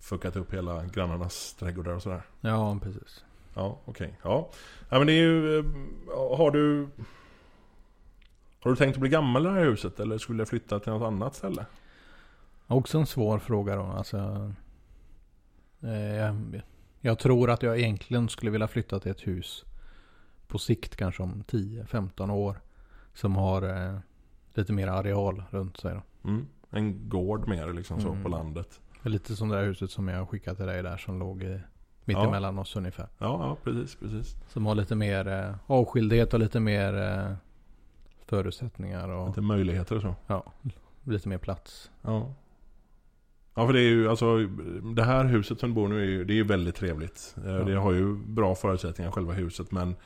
fuckat upp hela grannarnas trädgårdar och sådär.
Ja, precis.
Ja, okej. Ja. ja, men det är ju... Har du... Har du tänkt att bli gammal i det här huset? Eller skulle jag flytta till något annat ställe?
Också en svår fråga då. Alltså, eh, jag, jag tror att jag egentligen skulle vilja flytta till ett hus på sikt kanske om 10-15 år. Som har eh, lite mer areal runt sig. Då.
Mm. En gård mer liksom så
Mm.
på landet.
Lite som det där huset som jag skickade till dig där som låg i, mitt
Ja.
emellan oss ungefär.
Ja, ja precis, precis.
Som har lite mer eh, avskildhet och lite mer eh, förutsättningar och
Lite möjligheter och så.
ja, lite mer plats.
Ja. Ja för det är ju alltså Det här huset som du bor nu är ju, det är ju väldigt trevligt. Eh, Det har ju bra förutsättningar själva huset men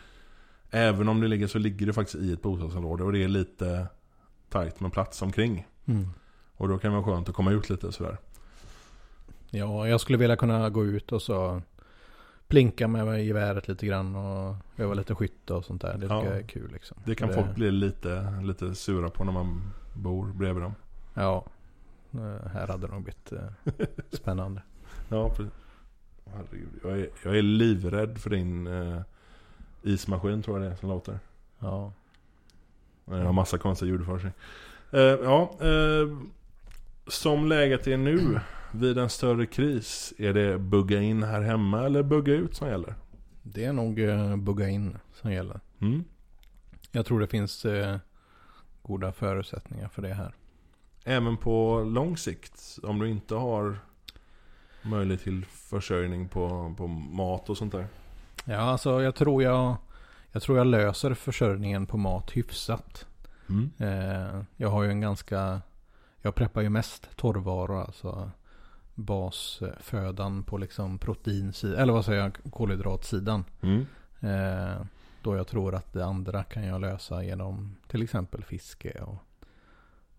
Även om det ligger så ligger det faktiskt i ett bostadsområde och det är lite tajt med plats omkring. Och då kan det vara skönt att komma ut lite sådär.
Ja, jag skulle vilja kunna gå ut och så plinka med geväret lite grann och öva lite skytte och sånt där. Det tycker
Ja.
jag är kul liksom.
Det kan
det,
folk bli lite, lite sura på när man bor bredvid dem.
Ja, här hade det nog blivit eh, spännande.
Ja, precis. Herregud, jag är, jag är livrädd för din eh, ismaskin tror jag det är som låter.
Ja,
Den har massa konstiga ljud för sig. Eh, ja, eh, som läget är nu vid en större kris. Är det bugga in här hemma eller bugga ut som gäller?
det är nog eh, bugga in som gäller.
Mm.
Jag tror det finns eh, goda förutsättningar för det här.
Även på lång sikt, om du inte har möjlighet till försörjning på, på mat och sånt där.
Ja, alltså jag tror jag, jag tror jag löser försörjningen på mat hyfsat.
Mm.
Eh, jag har ju en ganska, jag preppar ju mest torrvaror, alltså basfödan på liksom proteinsidan, eller vad säger jag, kolhydratsidan.
Mm.
Eh, då jag tror att det andra kan jag lösa genom till exempel fiske och,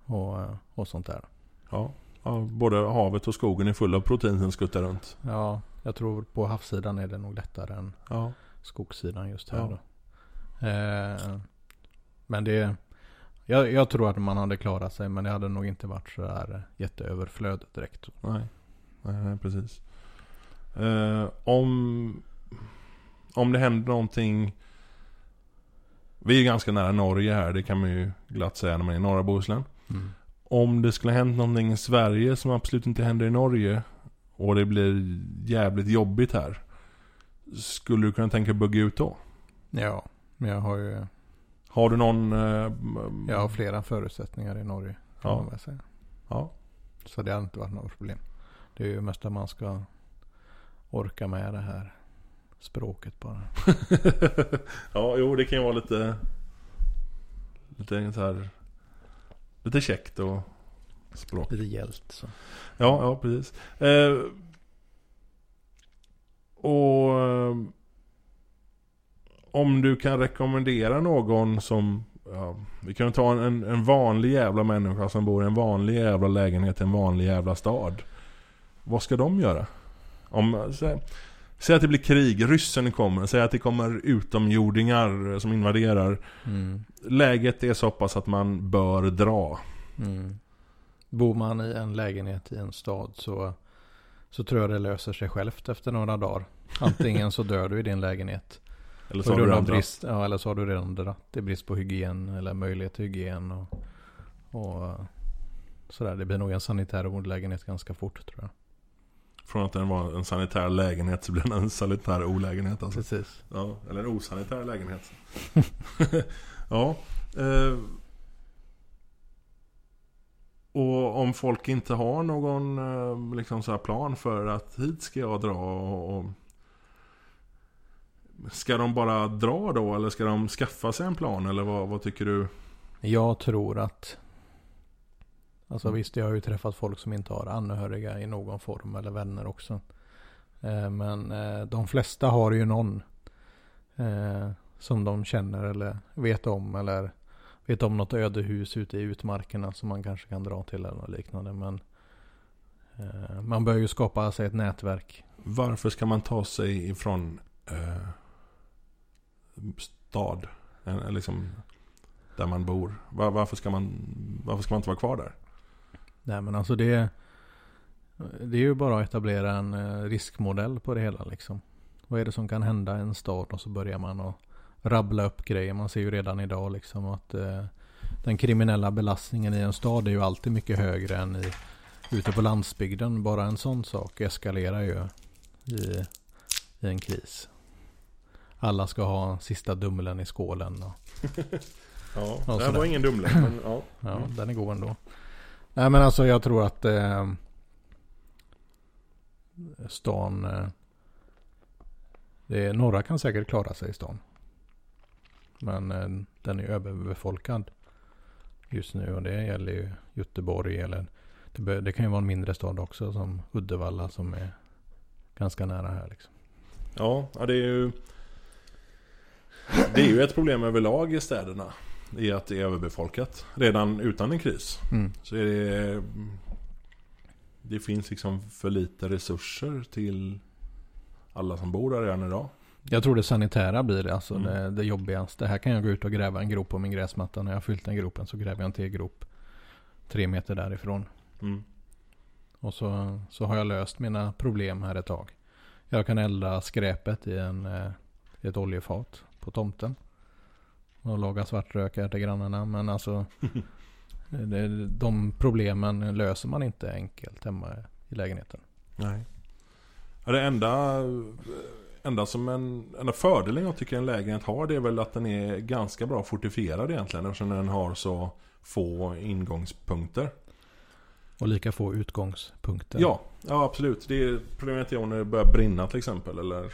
och, och sånt där.
Ja. ja, både havet och skogen är fulla av protein som skuttar runt.
Ja, jag tror på havssidan är det nog lättare än
Ja,
skogssidan just här
Ja.
Eh, men det, jag, jag tror att man hade klarat sig men det hade nog inte varit så där jätteöverflöd direkt.
nej. Nej, nej precis. Eh, om, om det händer någonting. Vi är ganska nära Norge här, det kan man ju glatt säga när man är i norra Bohuslän.
Mm.
Om det skulle hända någonting i Sverige som absolut inte händer i Norge och det blir jävligt jobbigt här. Skulle du kunna tänka dig bugga ut då?
Ja, men jag har ju
Har du någon... eh,
jag har flera förutsättningar i Norge.
Ja. Ja.
Så det har inte varit något problem. Det är ju mest att man ska orka med det här språket bara.
ja, jo det kan ju vara lite... Lite så här... Lite käckt och språk.
Lite hjält så.
Ja, ja precis. Eh, och... eh, om du kan rekommendera någon som ja, Vi kan ta en, en vanlig jävla människa som bor i en vanlig jävla lägenhet i en vanlig jävla stad. Vad ska de göra? Om, säg, säg att det blir krig, ryssen kommer, säg att det kommer utomjordingar som invaderar.
Mm.
Läget är så pass att man bör dra.
Mm. Bor man i en lägenhet i en stad så, så tror jag det löser sig självt efter några dagar. Antingen så dör du i din lägenhet.
Eller så har du andra.
brist, ja, eller så har du redan dratt. Det är brist på hygien eller möjlighet till hygien. Och, och sådär. Det blir nog en sanitär olägenhet ganska fort tror jag.
Från att den var en sanitär lägenhet så blir den en sanitär olägenhet alltså.
Precis.
Ja, eller en osanitär lägenhet. ja. Eh, och om folk inte har någon eh, liksom så här plan för att hit ska jag dra och, och Ska de bara dra då eller ska de skaffa sig en plan eller vad, vad tycker du?
Jag tror att Alltså
Mm.
visst, jag har ju träffat folk som inte har anhöriga i någon form eller vänner också. Eh, men eh, de flesta har ju någon eh, som de känner eller vet om eller vet om något ödehus ute i utmarkerna som man kanske kan dra till eller något liknande. Men man bör ju skapa sig ett nätverk.
Varför ska man ta sig ifrån eh, stad? Liksom där man bor. Var, varför, ska man, varför ska man inte vara kvar där?
Nej men alltså det Det är ju bara att etablera en eh, riskmodell på det hela liksom. Vad är det som kan hända i en stad och så börjar man att rabbla upp grejer. Man ser ju redan idag liksom att eh, den kriminella belastningen i en stad är ju alltid mycket högre än i, ute på landsbygden. Bara en sån sak eskalerar ju i, i en kris. Alla ska ha sista dumlen i skålen. Och,
Ja,
Ja,
det här var ingen dumling. Men, ja.
Ja, den är god ändå. Nej men alltså jag tror att eh, stan... Eh, det några kan säkert klara sig i stan. Men eh, den är överbefolkad just nu och det gäller ju Göteborg eller det, det kan ju vara en mindre stad också som Uddevalla som är ganska nära här liksom.
Ja, ja, det är ju... Det är ju ett problem överlag i städerna. I att det är överbefolkat. Redan utan en kris.
Mm.
Så är det... Det finns liksom för lite resurser till alla som bor där redan idag.
Jag tror det sanitära blir det, alltså
Mm.
det, det jobbigaste. Här kan jag gå ut och gräva en grop på min gräsmatta. När jag har fyllt den gropen så gräver jag en till grop tre meter därifrån.
Mm.
Och så, så har jag löst mina problem här ett tag. Jag kan elda skräpet i, en, eh, i ett oljefat på tomten. Och laga svartrök här till grannarna. Men alltså det, de problemen löser man inte enkelt hemma i lägenheten.
Nej. Ja, det enda, enda som en enda fördelen jag tycker en lägenhet har det är väl att den är ganska bra fortifierad egentligen eftersom den har så få ingångspunkter.
Och lika få utgångspunkter.
Ja, ja absolut. Det är problemet är om det börjar brinna till exempel eller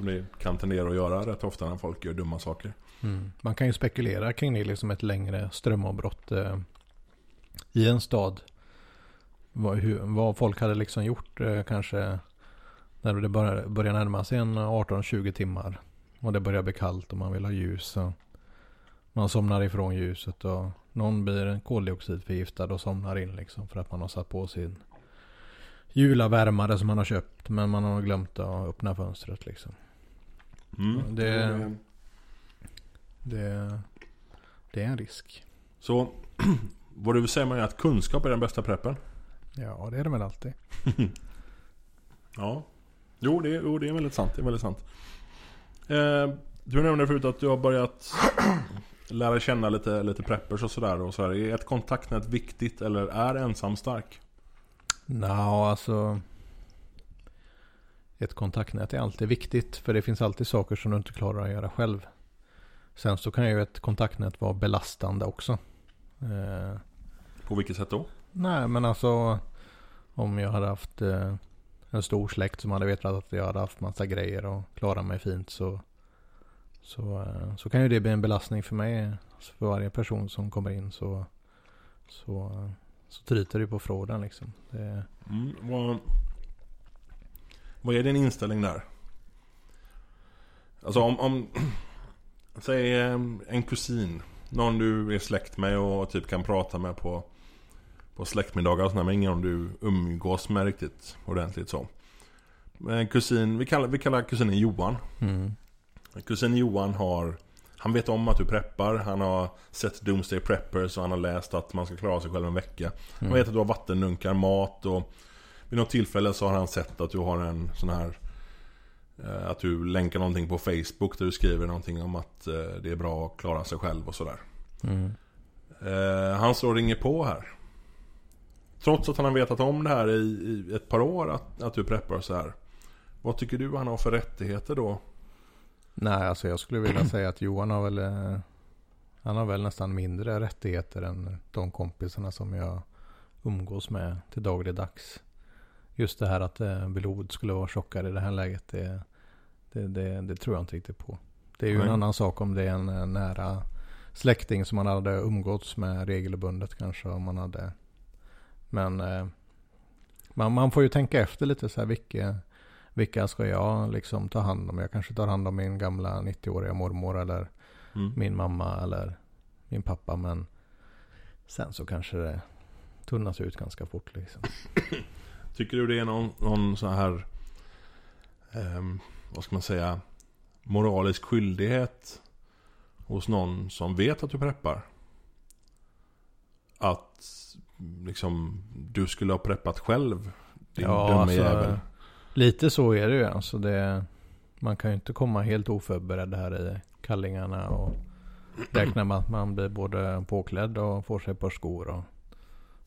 som det kan tendera att göra rätt ofta när folk gör dumma saker.
Mm. Man kan ju spekulera kring det liksom ett längre strömavbrott eh, i en stad. Vad, hur, vad folk hade liksom gjort eh, kanske när det börjar, börjar närma sig en 18-20 timmar. Och det börjar bli kallt och man vill ha ljus. Och man somnar ifrån ljuset och någon blir koldioxidförgiftad och somnar in liksom för att man har satt på sin julavärmare som man har köpt. Men man har glömt att öppna fönstret liksom.
Mm.
Det- Det, det är en risk.
Så vad du vill säga är att kunskap är den bästa preppen?
Ja, det är det väl alltid.
Ja. Jo, det, jo, det är väldigt sant. Det är väldigt sant. Eh, du nämnde förut att du har börjat lära känna lite, lite preppers och sådär. Och. Är ett kontaktnät viktigt eller är ensam stark?
Nå, alltså. Ett kontaktnät är alltid viktigt. För det finns alltid saker som du inte klarar att göra själv. Sen så kan ju ett kontaktnät vara belastande också. Eh,
På vilket sätt då?
nej, men alltså. Om jag hade haft eh, en stor släkt som hade vetat att jag hade haft massa grejer och klarat mig fint. Så, så, eh, så kan ju det bli en belastning för mig. Så för varje person som kommer in så, så, så tryter det på frågan liksom. Det,
Mm, vad, vad är din inställning där? Alltså om, om Säg eh, en kusin Någon du är släkt med och typ kan prata med på På släktmiddagar och sådär men ingen du umgås med riktigt ordentligt så Men kusin, vi kallar, vi kallar kusinen Johan
Mm.
Kusin Johan har Han vet om att du preppar, han har sett Doomsday Preppers och han har läst att man ska klara sig själv en vecka Han
Mm.
vet att du har vattennunkar, mat och Vid något tillfälle så har han sett att du har en sån här eh, Att du länkar någonting på Facebook där du skriver någonting om att eh, det är bra att klara sig själv och sådär
Mm.
eh, Han slår ringer på här Trots att han har vetat om det här i, i ett par år att, att du preppar så här Vad tycker du han har för rättigheter då?
Nej, alltså jag skulle vilja säga att Johan har väl Han har väl nästan mindre rättigheter än de kompisarna som jag umgås med till dagligdags. Just det här att eh, blod skulle vara tjockare i det här läget. Det, det, det, det tror jag inte riktigt på. Det är ju
Nej.
en annan sak om det är en eh, nära släkting som man hade umgåtts med regelbundet kanske. Om man hade. Men eh, man, man får ju tänka efter lite så här vilka, vilka ska jag liksom ta hand om? Jag kanske tar hand om min gamla 90-åriga mormor eller
Mm.
min mamma eller min pappa. Men sen så kanske det tunnas ut ganska fort liksom.
Tycker du det är någon, någon så här ehm, Vad ska man säga Moralisk skyldighet Hos någon som vet att du preppar Att liksom Du skulle ha preppat själv Din
Ja,
dumme
alltså,
jävel
Lite så är det ju. Alltså det, man kan ju inte komma helt oförberedd här i kallingarna och räkna med att man blir både påklädd och får sig ett par skor och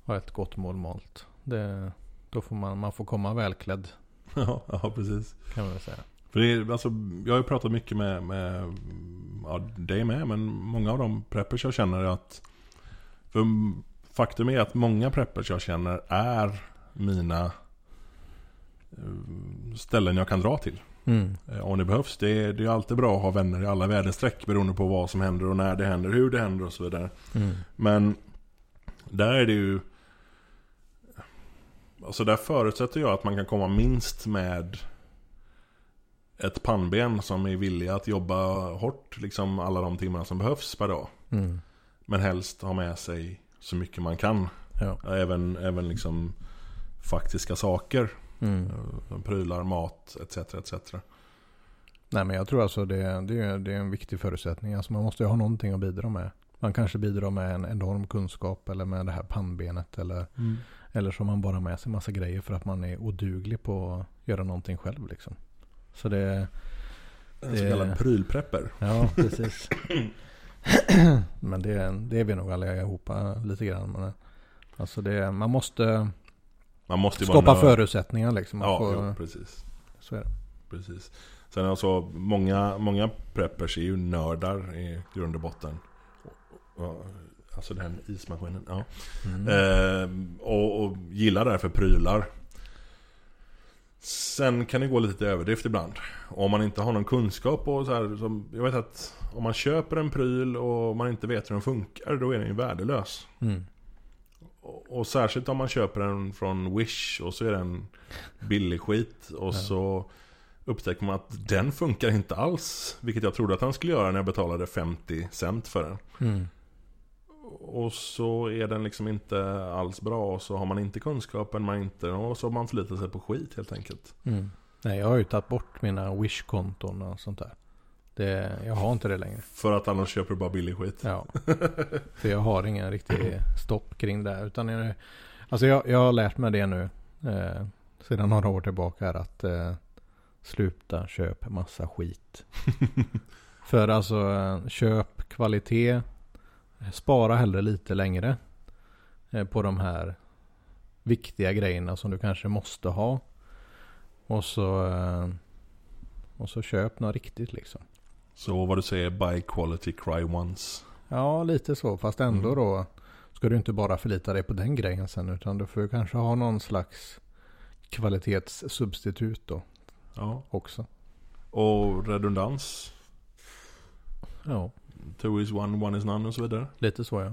har ett gott mål malt. Det, då får man, man får komma välklädd
ja, ja, precis
kan man säga.
För det är, alltså, jag har ju pratat mycket med, med ja, dig med, men många av de preppers jag känner att För faktum är att många preppers jag känner är mina eh, ställen jag kan dra till.
Mm.
eh, Om det behövs. Det är, det är alltid bra att ha vänner i alla väderstreck beroende på vad som händer och när det händer, hur det händer och så vidare.
Mm.
Men där är det ju Alltså där förutsätter jag att man kan komma minst med Ett pannben som är villig att jobba hårt liksom alla de timmar som behövs per dag.
Mm.
Men helst ha med sig så mycket man kan.
Ja.
Även, även liksom faktiska saker.
Mm.
Eh, Prylar, mat etc. etc.
Nej men jag tror alltså det, det, är, det är en viktig förutsättning. Alltså man måste ju ha någonting att bidra med. Man kanske bidrar med en enorm kunskap eller med det här pannbenet. Eller, eller så har man bara med sig massa grejer för att man är oduglig på att göra någonting själv liksom. Så det,
En så kallad prylprepper.
ja precis. men det, det är vi nog allihopa lite grann. Men, alltså det, man måste
Man måste
skapa förutsättningar liksom.
Ja,
får,
ja, precis.
så är det.
Precis. Sen alltså, många, många preppers är ju nördar i grund och botten. Alltså den ismaskinen, ja.
Mm.
Ehm, och, och gillar därför prylar. Sen kan det gå lite överdrift ibland. Och om man inte har någon kunskap och så här, som, Jag vet att om man köper en pryl och man inte vet hur den funkar, då är den ju värdelös.
Mm.
Och, och särskilt om man köper den från Wish och så är den billig skit. Och
Ja.
så upptäcker man att den funkar inte alls. Vilket jag trodde att den skulle göra när jag betalade 50 cent för den.
Mm.
Och så är den liksom inte alls bra och så har man inte kunskapen, man inte, och så har man förlitat sig på skit helt enkelt.
Mm. Nej, jag har ju tagit bort mina Wish-konton och sånt där. Det, jag har inte det längre.
För att annars köper du bara billig skit.
Ja. För jag har ingen riktig stopp kring det. Utan jag, alltså jag, jag har lärt mig det nu. Eh, sedan några år tillbaka att eh, sluta köp massa skit. För alltså eh, köp kvalitet. Spara hellre lite längre. Eh, på de här viktiga grejerna som du kanske måste ha. Och så, eh, och så köp något riktigt liksom.
Så vad du säger, buy quality, cry once.
Ja, lite så. Fast ändå
Mm.
då ska du inte bara förlita dig på den grejen sen. Utan du får kanske ha någon slags kvalitetssubstitut då
Ja.
också.
Och redundans.
Ja,
Two is one, one is none och så vidare.
lite så ja.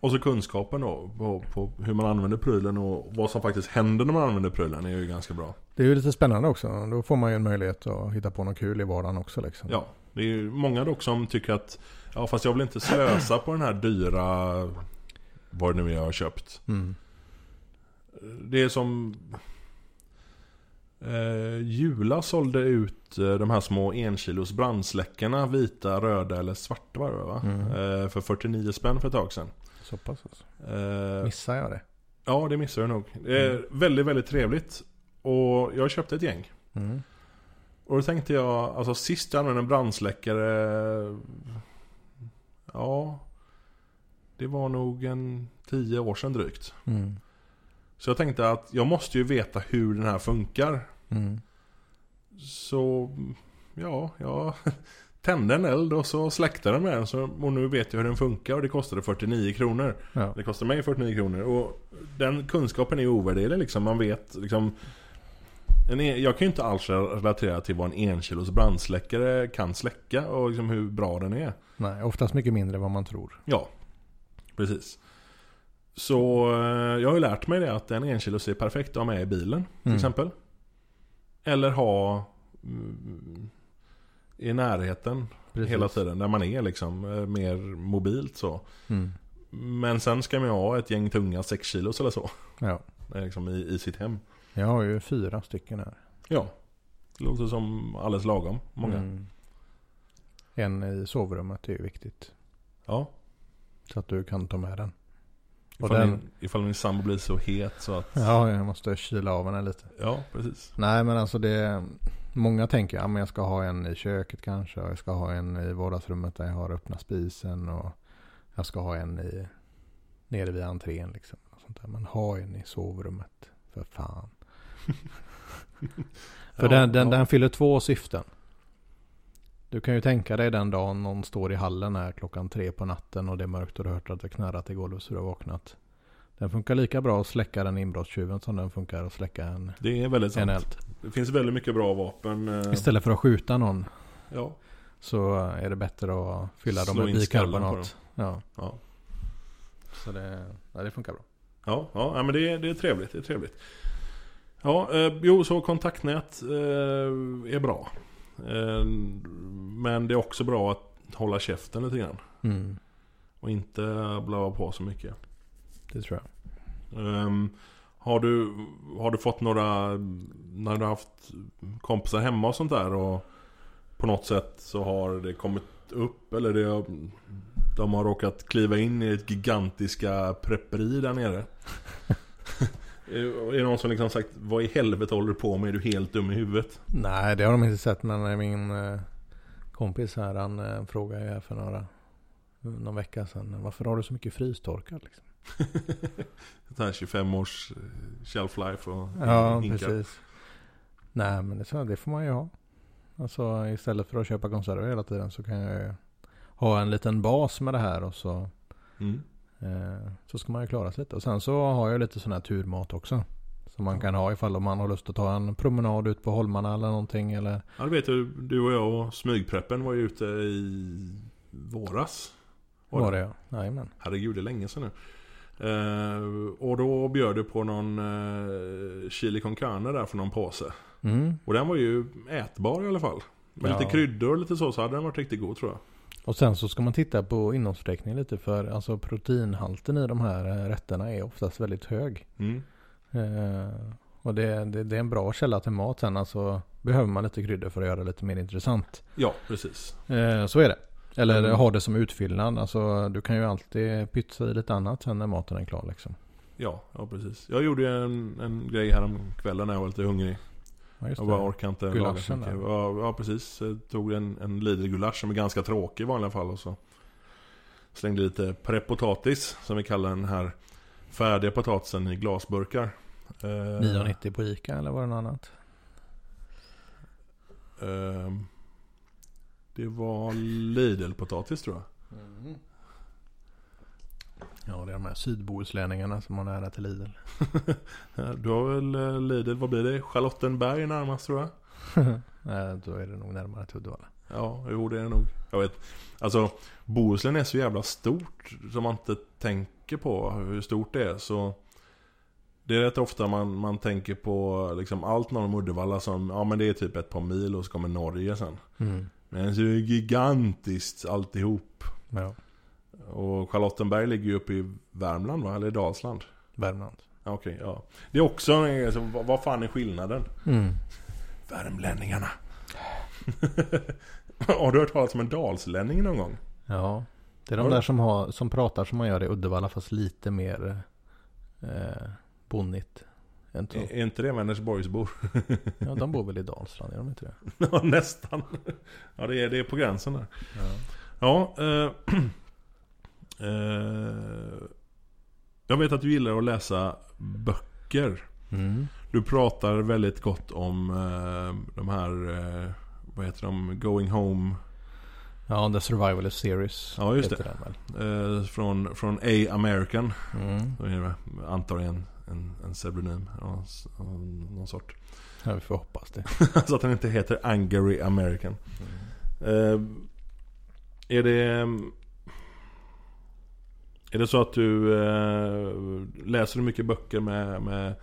Och så kunskapen då på, på hur man använder prylen och vad som faktiskt händer när man använder prylen är ju ganska bra.
Det är ju lite spännande också. Då får man ju en möjlighet att hitta på något kul i vardagen också liksom.
Ja, det är ju många dock som tycker att Ja fast jag vill inte slösa på den här dyra Vad det nu är jag har köpt.
Mm.
Det är som eh, Jula sålde ut eh, de här små enkilos brandsläckarna Vita, röda eller svarta var det va?
Mm.
Eh, för 49 spänn för ett tag sedan.
Så pass alltså.
Eh,
Missar jag det?
ja det missar jag nog. Det är väldigt, väldigt trevligt. Och jag köpte ett gäng.
Mm.
Och då tänkte jag, alltså sist jag använde en brandsläckare Ja Det var nog en tio år sedan drygt.
Mm.
Så jag tänkte att jag måste ju veta hur den här funkar.
Mm.
Så ja, jag tände en eld och så släckte den med den. Så, och nu vet jag hur den funkar och det kostade 49 kronor.
Ja.
Det kostar mig 49 kronor. Och den kunskapen är ju ovärderlig liksom. Man vet liksom en, en- jag kan ju inte alls relatera till vad en enkilos brandsläckare kan släcka och liksom hur bra den är.
Nej, oftast mycket mindre än vad man tror.
Ja, precis. Så eh, jag har ju lärt mig det att en enkilos är perfekt att ha med i bilen till
Mm.
exempel. Eller ha mm, i närheten
Precis.
hela tiden. Där man är liksom eh, mer mobilt så.
Mm.
Men sen ska man ju ha ett gäng tunga 6 kilos eller så.
Ja.
Liksom i, i sitt hem.
Jag har ju fyra stycken här.
Ja. Det låter som alldeles lagom. Många.
Mm. En i sovrummet är ju viktigt.
Ja.
Så att du kan ta med den.
Ifall,
den-
min, ifall min sambo blir så het så att...
Ja, jag måste kyla av den lite.
Ja, precis.
Nej men alltså det Många tänker ja, men jag ska ha en i köket kanske. Och jag ska ha en i vardagsrummet där jag har öppna spisen. Och jag ska ha en i nere vid entrén liksom. Och sånt där. Men ha en i sovrummet. För fan. För
Ja,
den, den,
ja.
den fyller två syften. Du kan ju tänka dig den dagen någon står i hallen här klockan tre på natten och det är mörkt och du har hört att det knarrat i golvet så du har vaknat. Den funkar lika bra att släcka den inbrottstjuven som den funkar att släcka en,
Det är väldigt sant.
eld.
Det finns väldigt mycket bra vapen. eh,
Istället för att skjuta någon
Ja.
så är det bättre att fylla dem
Slå
med
skallen på
bikarbonat. Ja,
Ja.
så det, ja, det funkar bra.
Ja, ja men det är, det är trevligt. Det är trevligt. Ja, eh, jo, så kontaktnät eh, är bra. Eh, men det är också bra att hålla käften lite grann.
Mm,
Och inte blava på så mycket.
det tror jag.
Ehm, har, du, har du fått några, när du har haft kompisar hemma och sånt där och på något sätt så har det kommit upp eller det har, de har råkat kliva in i ett gigantiska prepperi där nere? är det någon som liksom sagt Vad i helvete håller du på med? Är du helt dum i huvudet?
Nej, det har de inte sett. Men min eh, kompis här, han eh, frågade här för några, någon vecka sedan. Varför har du så mycket frystorkar? Liksom?
Det här 25 års eh, shelf life och
Ja,
hinkar.
precis. Nej, men det, det får man ju ha. Alltså istället för att köpa konserver hela tiden så kan jag ju ha en liten bas med det här och så,
Mm.
Eh, så ska man ju klara sig lite. Och sen så har jag lite sån här turmat också. Som man kan ha ifall man har lust att ta en promenad ut på holmarna eller någonting. Eller,
Ja, du vet du, du och jag och smygpreppen var ju ute i våras. Var
var
det?
det ja. Jajamän.
Herregud, det är länge sedan nu. Eh, och då bjöd du på någon eh, chili con carne där för någon påse.
Mm.
Och den var ju ätbar i alla fall. Med
Ja.
lite kryddor och lite så, så hade den varit riktigt god tror jag.
Och sen så ska man titta på innehållsförteckningen lite. För alltså proteinhalten i de här eh, rätterna är oftast väldigt hög.
Mm.
Eh, och det, det, det är en bra källa till mat sen. Alltså behöver man lite kryddor för att göra det lite mer intressant.
Ja, precis.
Eh, så är det. Eller
Mm.
ha det som utfyllnad. Alltså du kan ju alltid pytsa i lite annat sen när maten är klar liksom.
Ja, ja precis. Jag gjorde en, en grej här om kvällen när jag var lite hungrig.
Ja,
Jag bara orkar inte laga så mycket. Ja, ja, precis. Jag tog en, en Lidl-gulasch som är ganska tråkig i vanliga fall. Och så slängde lite prepotatis, som vi kallar den här färdiga potatisen i glasburkar. Eh,
9,90 på Ica eller var det något annat?
Ehm, det var Lidl-potatis tror jag.
Ja det är de här sydbohuslänningarna som har nära till Lidl.
Du har väl eh, Lidl, vad blir det? Charlottenberg närmast tror jag.
Nej, då är det nog närmare till Uddevalla.
Ja, jo det är det nog. Jag vet. Alltså, Bohuslän är så jävla stort som man inte tänker på hur stort det är så Det är rätt ofta man, man tänker på liksom allt norr om Uddevalla som, ja men det är typ ett par mil och så kommer Norge sen.
Mm.
Men så är det gigantiskt alltihop.
Ja,
Och Charlottenberg ligger ju uppe i Värmland va? Eller i Dalsland?
Värmland.
Okej, ja. Det är också, alltså, vad, vad fan är skillnaden?
Mm.
Värmlänningarna. Har du hört talas om en dalslänning någon gång?
Ja, det är de
Har du?
där som, har, som pratar som man gör i Uddevalla fast lite mer eh, bonnigt.
Är, är inte det Vänersborgsbor?
Ja, de bor väl i Dalsland, gör de inte det?
ja, nästan. Ja, det är, det är på gränsen där.
Ja.
Ja, eh, eh, jag vet att du gillar att läsa böcker.
Mm.
Du pratar väldigt gott om eh, de här, eh, vad heter de, Going Home
Ja, The Survivalist Series.
Ja, just
väl.
eh, från, från A American.
Mm.
Det, antar jag en, en, en pseudonym av någon sort.
Ja, vi får hoppas det.
så att den inte heter Angry American. Eh, är det... Är det så att du eh, läser du mycket böcker med, med,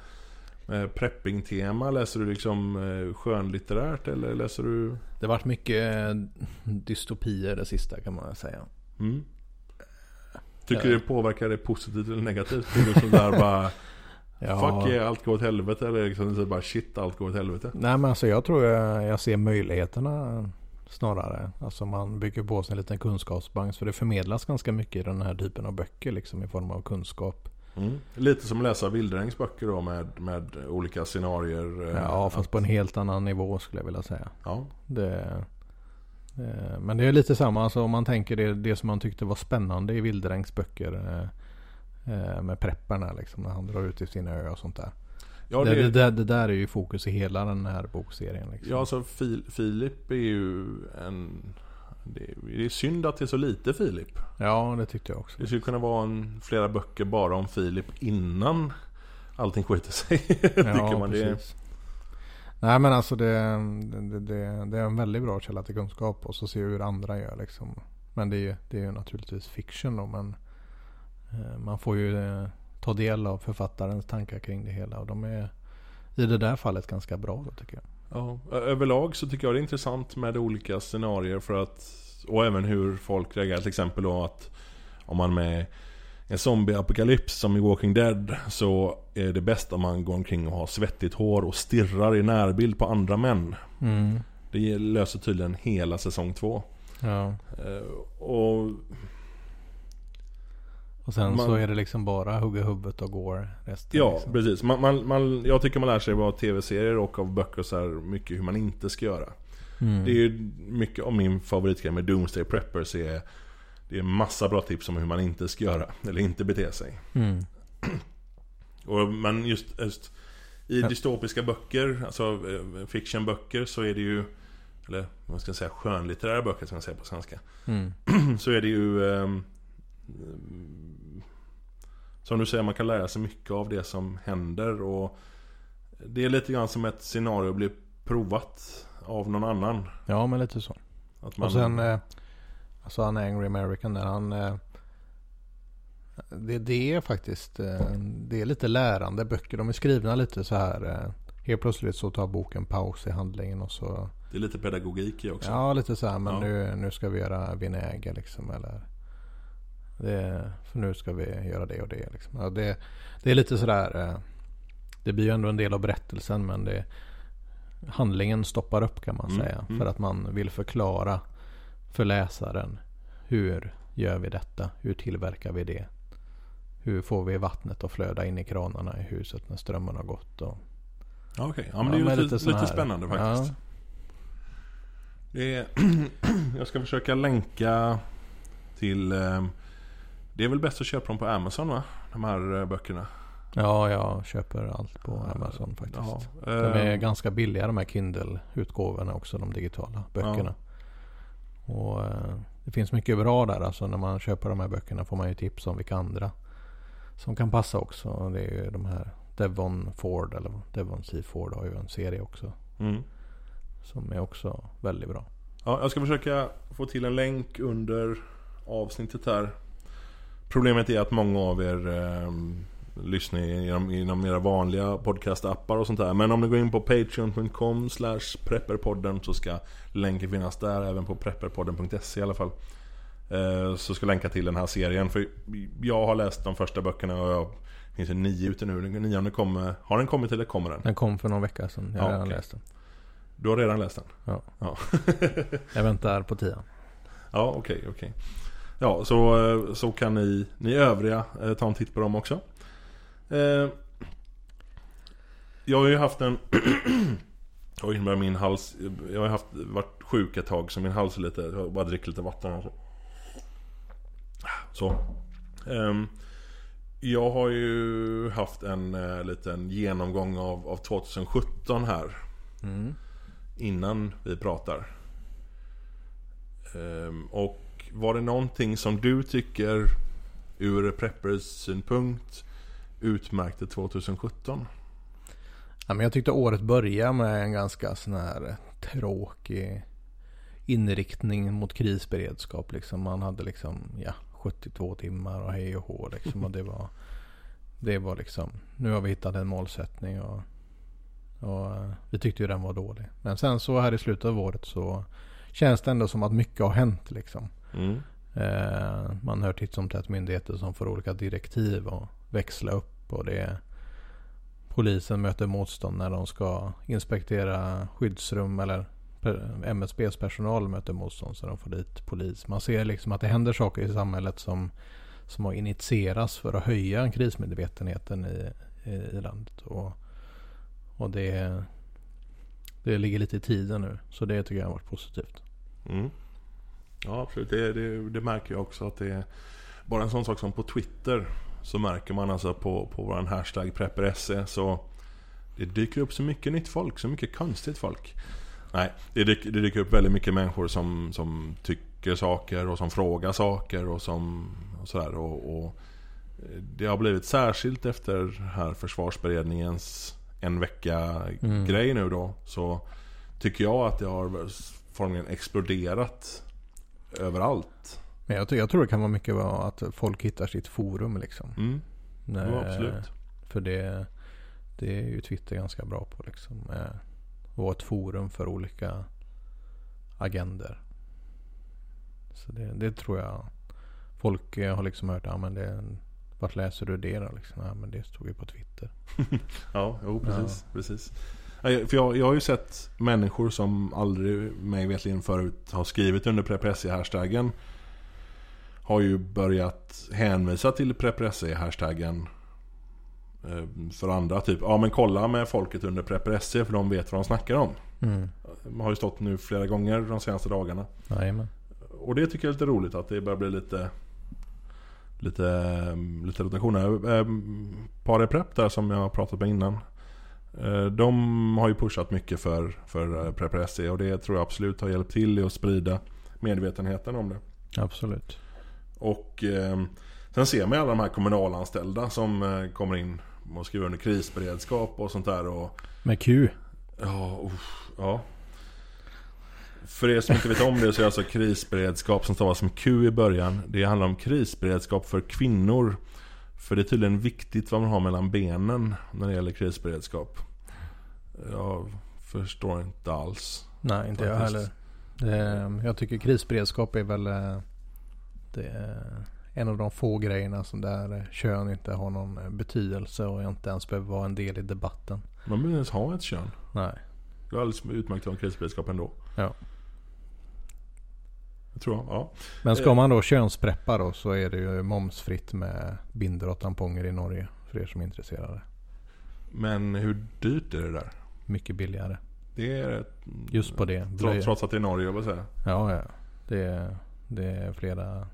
med prepping-tema? Läser du liksom eh, skönlitterärt eller läser du...
Det har varit mycket eh, dystopier det sista kan man säga.
Mm? Tycker du det påverkar dig positivt eller negativt? Är du sådär bara
Ja.
Fuck yeah, allt går åt helvete eller liksom så bara shit, allt går åt helvete?
Nej men alltså jag tror jag, jag ser möjligheterna snarare. Alltså man bygger på sig en liten kunskapsbank. Så det förmedlas ganska mycket i den här typen av böcker liksom i form av kunskap.
Mm. Lite som att läsa Wilderängs böcker då med, med olika scenarier. eh,
Ja fast på en helt annan nivå skulle jag vilja säga.
Ja,
Det, eh, men det är lite samma, alltså om man tänker det, det som man tyckte var spännande i Wilderängs böcker. eh, Med prepparna liksom, när han drar ut i sina ö och sånt där.
Ja,
det,
det,
det, där, det där är ju fokus i hela den här bokserien. Liksom.
ja alltså Fil, Filip är ju en... Det är, synd att det är så lite Filip.
ja, det tyckte jag också.
Det skulle kunna vara en, flera böcker bara om Filip innan allting skiter sig. tycker man.
Precis. Nej men alltså det, det, det, det är en väldigt bra källa till kunskap och så se hur andra gör liksom. Men det är ju, det är ju naturligtvis fiction då men eh, man får ju eh, ta del av författarens tankar kring det hela och de är i det där fallet ganska bra då tycker jag.
Ja, överlag så tycker jag det är intressant med olika scenarier för att Och även hur folk reagerar till exempel då att Om man med en zombieapokalyps som i Walking Dead Så är det bäst om man går omkring och har svettigt hår och stirrar i närbild på andra män
Mm.
Det löser tydligen hela säsong två
Ja.
Eh, Och
Och sen
Man-
så är det liksom bara hugga huvudet och går resten.
Ja,
liksom.
precis. Man, man, man, jag tycker man lär sig av tv-serier och av böcker så här mycket hur man inte ska göra.
Mm.
Det är ju mycket av min favoritgrej med Doomsday Preppers är Det är massa bra tips om hur man inte ska göra, eller inte bete sig.
Mm.
Och, men just, just i
Ja.
dystopiska böcker, alltså eh, fictionböcker så är det ju Eller vad ska jag säga, skönlitterära böcker som jag säger på svenska.
Mm.
Så är det ju ehm, Som du säger, man kan lära sig mycket av det som händer och Det är lite grann som ett scenario blir provat av någon annan.
Ja men lite så.
Man,
Och sen, eh, alltså han Angry American där, han... Eh, det, det är faktiskt, eh, det är lite lärande böcker. De är skrivna lite så här. Eh, helt plötsligt så tar boken paus i handlingen och så...
Det är lite pedagogik i också.
Ja, lite så här, men
Ja.
nu, nu ska vi göra vinäger liksom. Eller, det, för nu ska vi göra det och det liksom. Ja, det, det är lite sådär, eh, det blir ju ändå en del av berättelsen men det, handlingen stoppar upp kan man
Mm,
säga.
mm.
För att man vill förklara för läsaren hur gör vi detta? Hur tillverkar vi det? Hur får vi vattnet att flöda in i kranarna i huset när strömmen har gått? Och,
Ja, okej. Ja, men det är
men
lite, lite,
här-
spännande faktiskt.
Ja,
Det är, jag ska försöka länka till... Det är väl bäst att köpa dem på Amazon va? De här eh, böckerna.
ja, jag köper allt på Amazon faktiskt.
Ja,
De är
ehm,
ganska billiga de här Kindle-utgåvorna också, de digitala böckerna. Och eh, det finns mycket bra där. Alltså när man köper de här böckerna får man ju tips om vilka andra som kan passa också. Det är ju de här Devon Ford eller Devon C. Ford har ju en serie också.
mm.
Som är också väldigt bra.
Ja, jag ska försöka få till en länk under avsnittet här. Problemet är att många av er eh, lyssnar genom, genom era vanliga podcastappar och sånt där. Men om ni går in på patreon.com slash prepperpodden så ska länken finnas där, även på prepperpodden.se i alla fall. Eh, så ska jag länka till den här serien. För jag har läst de första böckerna och jag det finns en nio ute nu. Den nionde kommer. Har den kommit eller kommer den?
Den kom för någon vecka sedan. Jag har
Ja,
redan
okej.
läst den.
Du har redan läst den?
Ja.
Ja,
Jag väntar på tian.
ja okej, okej. Ja, så, eh, så kan ni, ni övriga eh, ta en titt på dem också. Eh, jag har ju haft en... Oj, börjar min hals... Jag har haft, varit sjuk ett tag så min hals är lite... Jag har bara dricker lite vatten här. Så. så. Ehm, jag har ju haft en eh, liten genomgång av, av 2017 här.
Mm.
innan vi pratar. Ehm, och var det någonting som du tycker ur preppers synpunkt utmärkte 2017?
Ja, men jag tyckte året började med en ganska sån här eh, tråkig inriktning mot krisberedskap. Liksom. Man hade liksom ja, 72 timmar och hej och hå. Liksom. Och det var, det var liksom, nu har vi hittat en målsättning. Och, och eh, vi tyckte ju den var dålig. Men sen så här i slutet av året så känns det ändå som att mycket har hänt. Liksom.
Mm.
Eh, man hör titt som tätt myndigheter som får olika direktiv och växla upp. Och det är polisen möter motstånd när de ska inspektera skyddsrum eller MSBs personal möter motstånd så de får dit polis. Man ser liksom att det händer saker i samhället som, som har initierats för att höja krismedvetenheten i, i, i landet. Och, och det, det ligger lite i tiden nu. Så det tycker jag har varit positivt.
Mm. Ja absolut, det, det, det märker jag också att det är Bara en sån sak som på Twitter Så märker man alltså på, på våran hashtag prepperse så Det dyker upp så mycket nytt folk, så mycket konstigt folk. Nej, det dyker, det dyker upp väldigt mycket människor som, som tycker saker och som frågar saker och som och sådär. Och, och Det har blivit särskilt efter här försvarsberedningens en vecka
Mm.
grej nu då. Så Tycker jag att det har formligen exploderat överallt.
Men jag, jag tror det kan vara mycket vara att folk hittar sitt forum liksom.
Mm,
Nej,
ja, absolut.
För det, det är ju Twitter ganska bra på liksom. Eh, Vara ett forum för olika agender. Så det, det tror jag. Folk eh, har liksom hört, ja men det, vart läser du det då? Liksom, ja men det stod ju på Twitter.
Ja, jo precis. precis. Nej, För jag, jag har ju sett människor som aldrig mig vetligen förut har skrivit under Prepressi-hashtaggen Har ju börjat hänvisa till Prepressi-hashtaggen eh, För andra typ, ja men kolla med folket under Prepressi för de vet vad de snackar om
Mm.
Har ju stått nu flera gånger de senaste dagarna
Jajamän.
Och det tycker jag är lite roligt att det börjar bli lite Lite, lite rotation här. Ehm, Pare Prep där som jag har pratat med innan. Eh, De har ju pushat mycket för, för eh, Prepper SE och det tror jag absolut har hjälpt till i att sprida medvetenheten om det.
Absolut.
Och eh, sen ser man alla de här kommunalanställda som eh, kommer in och skriver under krisberedskap och sånt där. Och,
Med Q.
Ja, uff, ja. För er som inte vet om det så är det alltså krisberedskap som stavas som Q i början. Det handlar om krisberedskap för kvinnor. För det är tydligen viktigt vad man har mellan benen när det gäller krisberedskap. Jag förstår inte alls.
Nej, inte jag
Faktiskt.
heller. Det, jag tycker krisberedskap är väl eh, det en av de få grejerna som där kön inte har någon eh, betydelse och inte ens behöver vara en del i debatten.
Man behöver inte ens ha ett kön.
Nej.
Det är alldeles utmärkt att ha en krisberedskap ändå.
Ja.
Tror jag, ja.
Men ska
Eh.
man då könspreppa då så är det ju momsfritt med bindor och tamponger i Norge. För er som är intresserade.
Men hur dyrt är det där?
Mycket billigare.
Det är
Just på det.
trots, trots att det är Norge, jag vill säga.
Ja, ja. Det är, det är flera.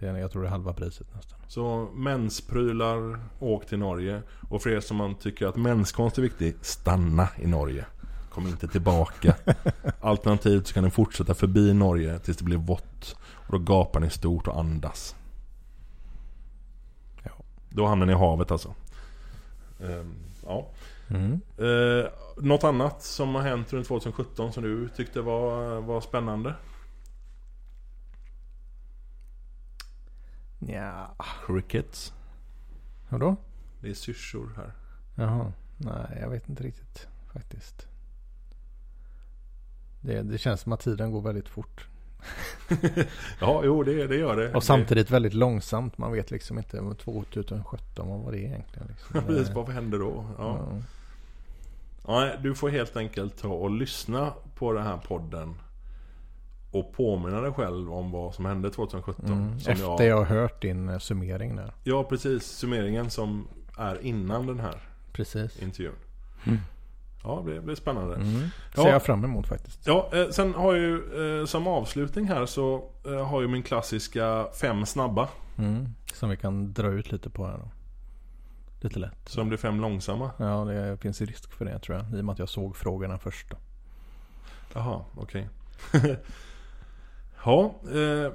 Det är, jag tror det är halva priset nästan.
Så mensprylar, åk till Norge. Och för er som man tycker att menskonst är viktig, stanna i Norge. Kom inte tillbaka. Alternativt så kan ni fortsätta förbi Norge tills det blir vått. Och då gapar ni stort och andas.
Ja.
Då hamnar ni i havet alltså. Ehm, ja.
Mm.
Eh, något annat som har hänt runt 2017 som du tyckte var, var spännande?
Ja,
Crickets.
vadå?
Det är syrsor här.
Jaha, nej jag vet inte riktigt faktiskt. Det, det känns som att tiden går väldigt fort.
Ja, jo det, det gör det.
Och samtidigt väldigt långsamt. Man vet liksom inte 2017, vad var det egentligen? Liksom.
Det, precis, vad händer då? Ja.
Ja.
Ja, du får helt enkelt ta och lyssna på den här podden. Och påminna dig själv om vad som hände 2017.
Mm.
Som
Efter
jag,
jag har hört din eh, summering där.
Ja, precis. Summeringen som är innan den här
Precis.
intervjun.
Mm.
Ja, det blir spännande.
Mm.
Ja.
Ser jag fram emot faktiskt.
Ja, eh, sen har jag ju eh, som avslutning här så eh, har ju min klassiska fem snabba.
Mm. Som vi kan dra ut lite på här då. Lite lätt.
Som blir fem långsamma.
Ja, det finns risk för det tror jag. I och med att jag såg frågorna först då.
Jaha, okej. ja, eh,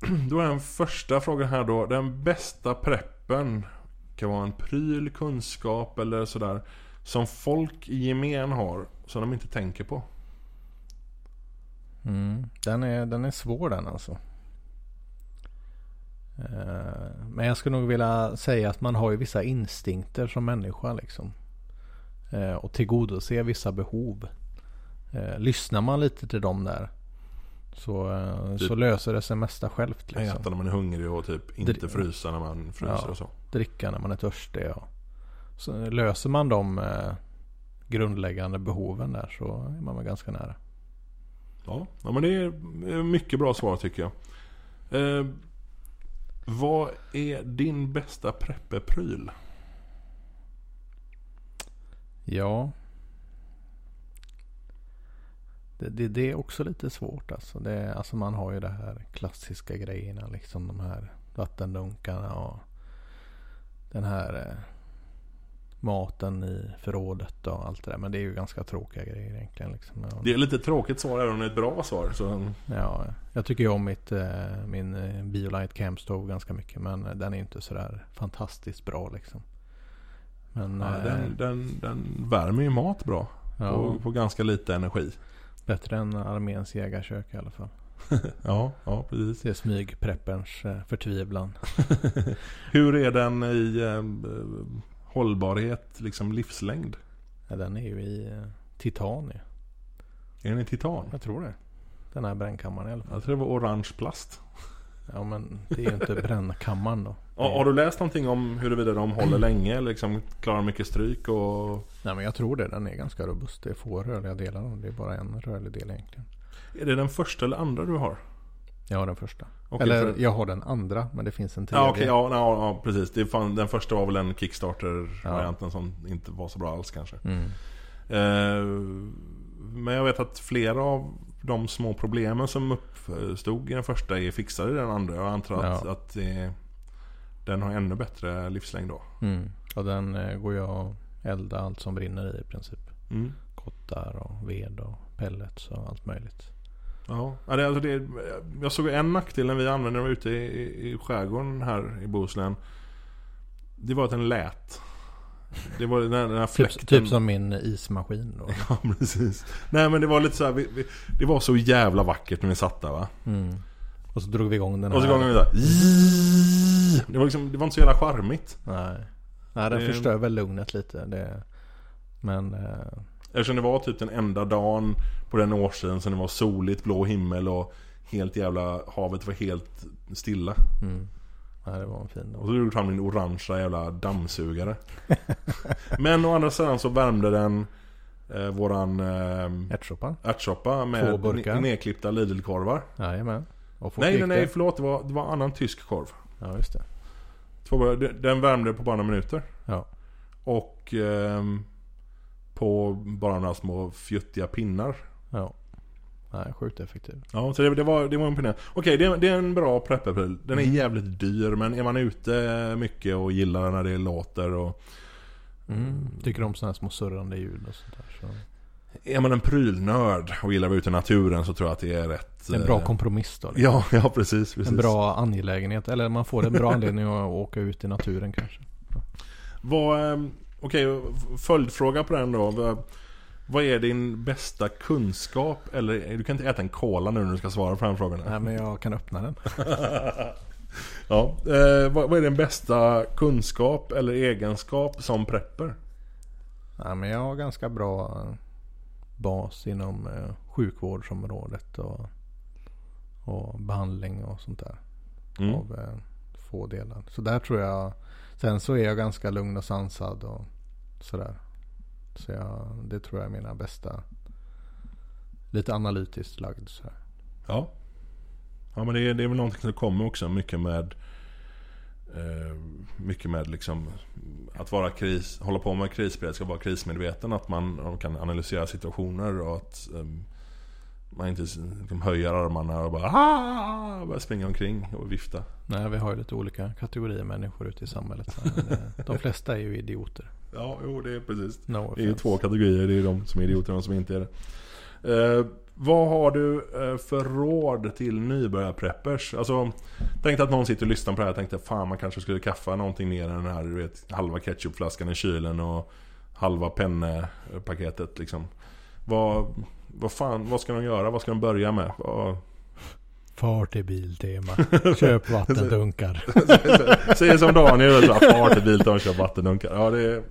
då är den första frågan här då. Den bästa preppen kan vara en pryl, kunskap eller sådär. Som folk i gemen har, som de inte tänker på.
Mm. Den, är, den är svår den alltså. Eh, Men jag skulle nog vilja säga att man har ju vissa instinkter som människa liksom. Eh, Och tillgodose vissa behov. Eh, Lyssnar man lite till dem där. Så,
Typ.
så löser det sig mesta självt
Äta
liksom.
när man är hungrig och typ inte
Dri-
frysa när man fryser
Ja.
och så.
Dricka när man är törstig. Och så löser man de eh, grundläggande behoven där så är man väl ganska nära.
Ja, ja men det är mycket bra svar tycker jag. Eh, vad är din bästa preppepryl?
Ja. Det, det, det är också lite svårt alltså. Det, alltså man har ju det här klassiska grejerna. Liksom de här vattendunkarna och den här eh, maten i förrådet och allt det där. Men det är ju ganska tråkiga grejer egentligen. Liksom.
Det är lite tråkigt svar även om det är ett bra svar. Så,
ja, jag tycker ju om mitt, eh, min eh, Biolite Camp Stove ganska mycket. Men eh, den är inte sådär fantastiskt bra liksom. Men
ja,
eh,
den, den, den värmer ju mat bra.
ja,
På, på ganska lite energi.
bättre än arméns jägarkök i alla fall.
Ja, ja precis.
Det är smygprepperns eh, förtvivlan.
Hur är den i eh, hållbarhet, liksom livslängd?
Ja, den är ju i eh, titan ju.
Är den i titan?
Jag tror det. Den här brännkammaren i alla fall.
Jag tror det var orange plast.
Ja men det är ju inte brännkammaren då.
Ja, har du läst någonting om huruvida de håller länge eller liksom klarar mycket stryk och...
Nej men jag tror det. Den är ganska robust. Det är få rörliga delar. Det är bara en rörlig del egentligen.
Är det den första eller andra du har?
Jag har den första.
Okej,
Eller
för-
jag har den andra. Men det finns en tredje.
Ja okej, ja, ja, ja precis. Det fan, den första var väl en Kickstarter-varianten som inte var så bra alls kanske.
Mm.
Eh, men jag vet att flera av de små problemen som uppstod i den första är fixade i den andra. Jag antar att,
Ja.
att eh, den har ännu bättre livslängd då.
Mm. Och den eh, går jag att elda allt som brinner i i princip.
Mm.
Kottar och ved och pellets och allt möjligt.
Ja, alltså det, jag såg en nackdel när vi använde den ute i, i, skärgården här i Bohuslän. Det var att den lät. Det var den här, den här
Typ,
fläkten.
typ som min ismaskin då.
Ja, precis. Nej men det var lite så här, vi, vi, det var så jävla vackert när vi satt där va.
Mm. Och så drog vi igång den
Och så
här.
gången vi där. Det var, liksom, det var inte så jävla charmigt.
Nej. Nej, den
Det-
förstör väl lugnet lite. Det... Men eh,
Eftersom det var typ den enda dagen på den årstiden som det var soligt, blå himmel och helt jävla, havet var helt stilla.
mm. Nej, det var en fin
Och
dag.
så drog du fram din orangea jävla dammsugare. Men å andra sidan så värmde den eh, våran eh,
Ärtsoppa.
med ne- nedklippta Lidl-korvar.
Jajamän. Och
Nej, nej, nej, förlåt. Det var, det var annan tysk korv.
Ja, just det.
Två. Den värmde på bara några minuter.
Ja.
Och ehm, på bara några små fjuttiga pinnar.
Ja. Nej, sjukt effektiv.
Ja, så det, det var, det var imponerande. Okej, det, är- det är en bra prepperpryl. Den är
Mm.
jävligt dyr, men är man ute mycket och gillar när det låter och...
Mm. Tycker om sådana här små surrande ljud och sånt där. Så.
Är man en prylnörd och gillar att vara ute i naturen så tror jag att det är rätt...
En bra
eh,
kompromiss då. liksom.
Ja, ja precis, precis.
En bra angelägenhet. Eller man får en bra anledning att åka ut i naturen kanske.
Vad, okej, följdfråga på den då. Vad, är din bästa kunskap? Eller du kan inte äta en cola nu när du ska svara på den frågan.
Nej, men jag kan öppna den.
Ja, eh, vad, vad är din bästa kunskap eller egenskap som prepper?
Ja, men jag har ganska bra bas inom eh, sjukvårdsområdet och, och behandling och sånt där.
Mm.
Av eh, få delar. Så där tror jag. Sen så är jag ganska lugn och sansad och sådär. Så jag, det tror jag är mina bästa. Lite analytiskt lagd så här.
Ja. Ja men det är, det är väl någonting som kommer också mycket med eh, Mycket med liksom Att vara kris, hålla på med krisberedskap, vara krismedveten. Att man kan analysera situationer och att eh, man inte liksom, höjer armarna och bara "Ah!" börjar springa omkring och vifta.
Nej, vi har ju lite olika kategorier människor ute i samhället. Eh, de flesta är ju idioter.
Ja, jo det är precis.
No
Det är ju två kategorier, det är de som är idioter och de som inte är det. Eh, vad har du eh, för råd till nybörjarpreppers? Alltså, tänk att någon sitter och lyssnar på det här och tänkte fan man kanske skulle kaffa någonting mer än den här du vet, halva ketchupflaskan i kylen och halva pennepaketet liksom. Vad, vad fan, vad ska de göra? Vad ska de börja med? Vad,
Far till Biltema. Köp vattendunkar.
Säger som Daniel, så far till Biltema och kör vattendunkar. Ja, det är...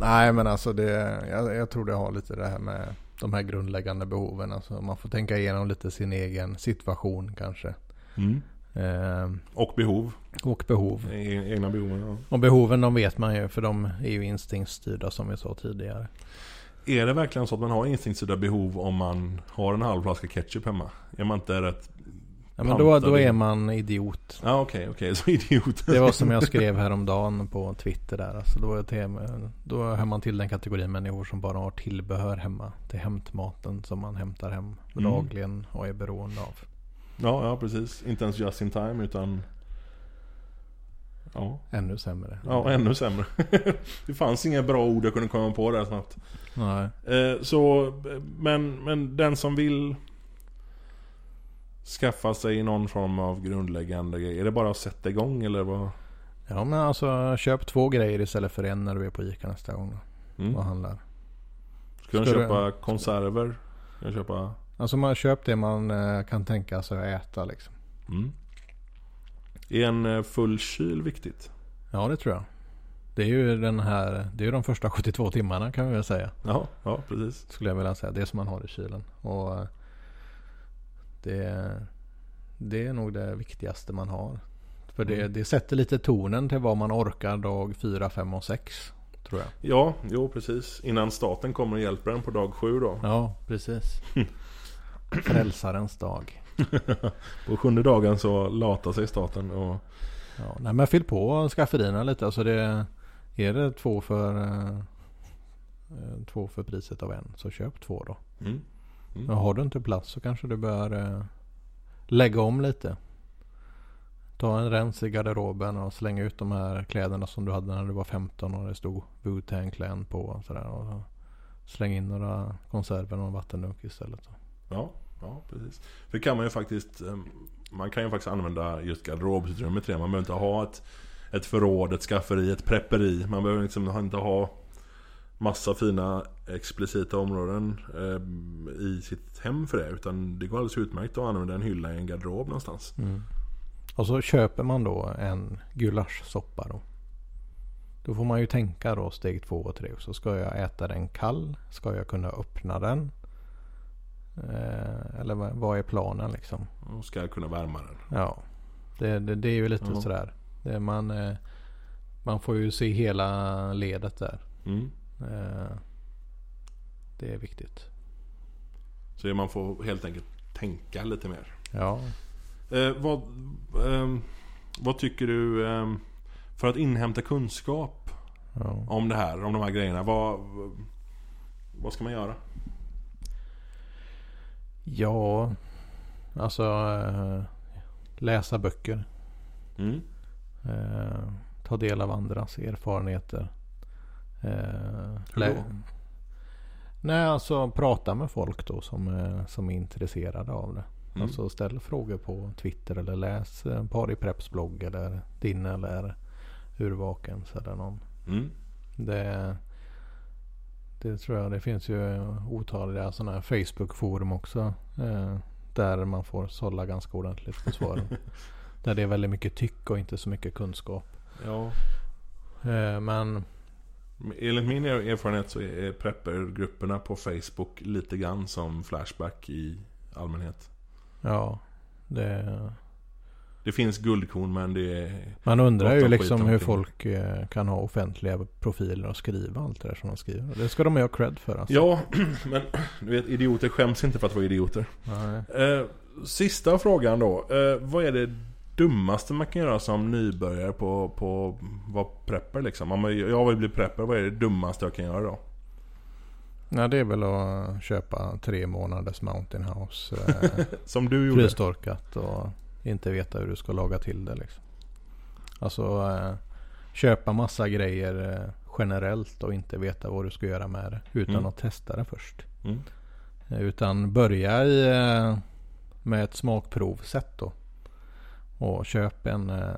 Nej men alltså det, jag, jag tror det har lite det här med de här grundläggande behoven. Alltså man får tänka igenom lite sin egen situation kanske.
Mm.
Eh,
Och behov.
och behov.
E- Egna behov, ja.
Och behoven de vet man ju för de är ju instinktsstyrda som vi sa tidigare.
Är det verkligen så att man har instinktsstyrda behov om man har en halv flaska ketchup hemma? Är man inte rätt...
Ja, men då, då är man idiot.
Ja okej, okej, så idiot.
Det var som jag skrev häromdagen på Twitter där. Alltså då, är det, då hör man till den kategorin människor som bara har tillbehör hemma. Till hämtmaten som man hämtar hem
Mm.
dagligen och är beroende av.
Ja, ja precis. Inte ens just in time utan... Ja,
Ännu sämre.
ja ännu sämre. det fanns inga bra ord jag kunde komma på där snabbt.
Nej.
Eh, så, men, men den som vill skaffa sig någon form av grundläggande grej. Är det bara att sätta igång eller vad?
Ja men alltså köp två grejer istället för en när du är på Ica nästa gång. Då,
Mm.
och handlar.
Ska
du-
köpa konserver? Ska de köpa...
Alltså man köp det man eh, kan tänka sig att äta liksom.
Mm. Är en eh, full kyl viktigt?
Ja det tror jag. Det är ju den här, det är de första 72 timmarna kan vi väl säga.
Ja, ja precis.
Skulle jag vilja säga. Det som man har i kylen. Och eh, det, det är nog det viktigaste man har. För det,
Mm.
det sätter lite tonen till vad man orkar dag 4, 5 och 6. Tror jag.
Ja, jo precis. Innan staten kommer och hjälper en på dag sju då.
Ja, precis. Frälsarens dag.
På sjunde dagen så latar sig staten och...
Ja, nej, men fyll på skafferierna lite. Alltså det, är det två för, eh, två för priset av en så köp två då.
Mm. Mm.
Men har du inte plats så kanske du bör eh, lägga om lite. Ta en rens i garderoben och slänga ut de här kläderna som du hade när du var 15 och det stod Wu-Tang Clan på. Och sådär, och släng in några konserver och en vattendunk istället.
Ja, ja precis. För det kan man ju faktiskt... Eh, man kan ju faktiskt använda just garderobsutrymmet till det. Man behöver inte ha ett, ett förråd, ett skafferi, ett prepperi. Man behöver liksom inte ha massa fina explicita områden eh, i sitt hem för det. Utan det går alldeles utmärkt att använda en hylla i en garderob någonstans.
Mm. Och så köper man då en gulaschsoppa då. Då får man ju tänka då steg två och tre. Så ska jag äta den kall? Ska jag kunna öppna den? Eh, eller vad, är planen liksom?
Och ska kunna värma den.
Ja, det, det, det är ju lite
Ja.
sådär. Det, man, eh, man får ju se hela ledet där.
Mm.
Eh, det är viktigt.
Så man får helt enkelt tänka lite mer.
Ja,
Eh, vad, ehm, vad tycker du ehm, för att inhämta kunskap
ja.
om det här, om de här grejerna? Vad, vad ska man göra?
Ja alltså eh, läsa böcker.
Mm.
Eh, ta del av andras erfarenheter. Eh,
Hur då?
Nej, alltså prata med folk då som, som är intresserade av det.
Mm.
Alltså ställ frågor på Twitter eller läs Pari Preps blogg eller din eller Urvakens eller någon.
Mm.
Det, det tror jag. Det finns ju otaliga sådana här Facebook-forum också. Eh, där man får sålla ganska ordentligt på svaren. Där det är väldigt mycket tyck och inte så mycket kunskap.
Ja.
Eh, Men
Enligt min er- erfarenhet så är preppergrupperna på Facebook lite grann som Flashback i allmänhet.
ja, det,
Det finns guldkorn men det är...
man undrar ju
om
liksom hur folk eh, kan ha offentliga profiler och skriva allt det där som de skriver. Det ska de ju ha cred för alltså.
Ja, men du vet idioter skäms inte för att vara idioter. Eh, sista frågan då. Eh, vad är det dummaste man kan göra som nybörjare på, på vara prepper liksom? Om jag- jag vill bli prepper, vad är det dummaste jag kan göra då?
Nej, det är väl att köpa tre månaders Mountain House. Eh,
Som du gjorde?
frystorkat och inte veta hur du ska laga till det liksom. Alltså eh, köpa massa grejer eh, generellt och inte veta vad du ska göra med det. Utan
Mm.
att testa det först.
Mm.
Eh, Utan börja i, eh, med ett smakprovsätt då. Och köp en eh,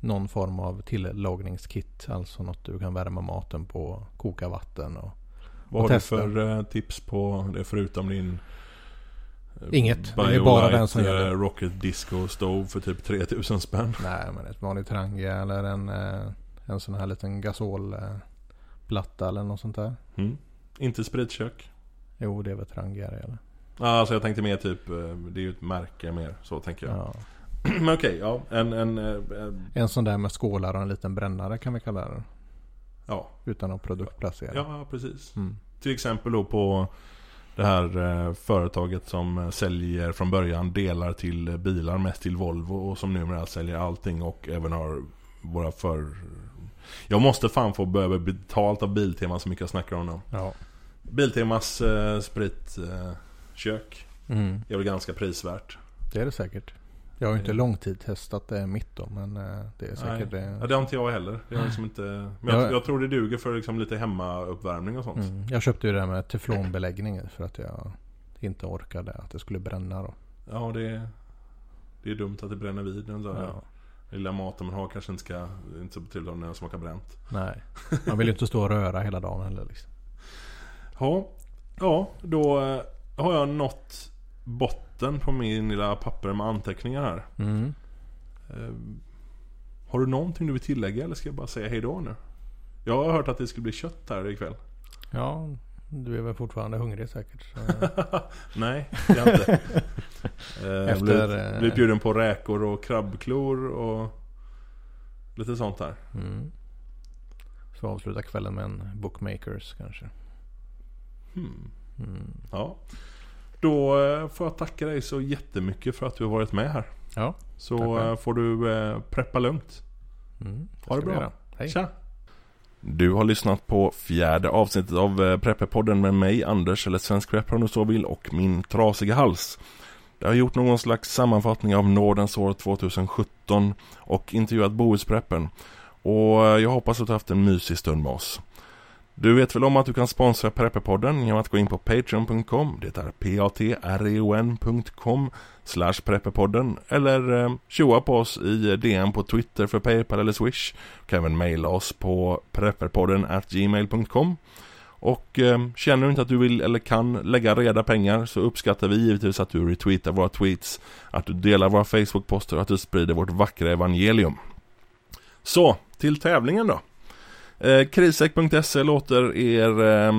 någon form av tillagningskit. Alltså något du kan värma maten på. Koka vatten och
Vad
Och
har du
testa.
för tips på det förutom din... eh,
Inget. Det är bara
Biolite,
den som
eh, Rocket Disco Stove för typ 3000 spänn.
Nej men ett vanligt Trangia eller en, eh, en sån här liten gasolplatta eller något sånt där.
Mm. Inte spritkök.
Jo det är väl Trangia det eller?
Ja, alltså jag tänkte mer typ, eh, det är ju ett märke mer, så tänker jag.
Ja.
Men okej, ja. En, en, eh, eh,
En sån där med skålar och en liten brännare kan vi kalla det.
ja.
Utan att produktplacera.
ja, precis.
Mm.
Till exempel då på det här eh, företaget som eh, säljer från början delar till eh, bilar, mest till Volvo och som numera säljer allting och även har våra för... Jag måste fan få börja betalt av Biltema så mycket jag snackar om dem.
Ja.
Biltemas eh, spritkök eh,
Mm.
är väl ganska prisvärt.
Det är det säkert. Jag har ju inte långtidstestat det mitt då men eh, det är säkert
Nej.
det.
Ja, det har inte jag heller. Har liksom inte... Men jag,
Jag-
jag tror det duger för liksom lite hemmauppvärmning och sånt.
Mm. Jag köpte ju det där med teflonbeläggning för att jag inte orkade att det skulle bränna då.
Ja, det... Det är dumt att det bränner vid den där
Ja.
lilla maten man har kanske inte ska... Inte så till när den smakar bränt.
Nej. Man vill ju inte stå och röra hela dagen heller liksom.
Ja, ja då eh, har jag nått botten på min lilla papper med anteckningar här.
Mm.
Eh, har du någonting du vill tillägga eller ska jag bara säga hejdå nu? Jag har hört att det skulle bli kött här ikväll.
Ja, du är väl fortfarande hungrig säkert.
Nej, det är jag inte. Eh,
Efter,
blivit,
eh,
blivit bjuden på räkor och krabbklor och lite sånt där.
Mm. Så avsluta kvällen med en bookmakers kanske.
Hmm.
Mm.
Ja. Då eh, får jag tacka dig så jättemycket för att du har varit med här.
Ja.
Så eh, får du eh, preppa lugnt.
Mm.
Ha det bra.
Hej.
Tja! Du har lyssnat på fjärde avsnittet av Prepperpodden med mig, Anders, eller Svensk Prep om du så vill, och min trasiga hals. Jag har gjort någon slags sammanfattning av Nordens år 2017 och intervjuat Bohuspreppen. Och jag hoppas att du har haft en mysig stund med oss. Du vet väl om att du kan sponsra Prepperpodden genom att gå in på Patreon.com, det är p-a-t-r-e-o-n.com slash Prepperpodden eller eh, tjoa på oss i DM på Twitter för Paypal eller Swish. Du kan även mejla oss på prepperpodden at gmail.com och eh, känner du inte att du vill eller kan lägga reda pengar så uppskattar vi givetvis att du retweetar våra tweets, att du delar våra Facebook-poster och att du sprider vårt vackra evangelium. Så, till tävlingen då. Eh, Krisek.se låter er... Eh,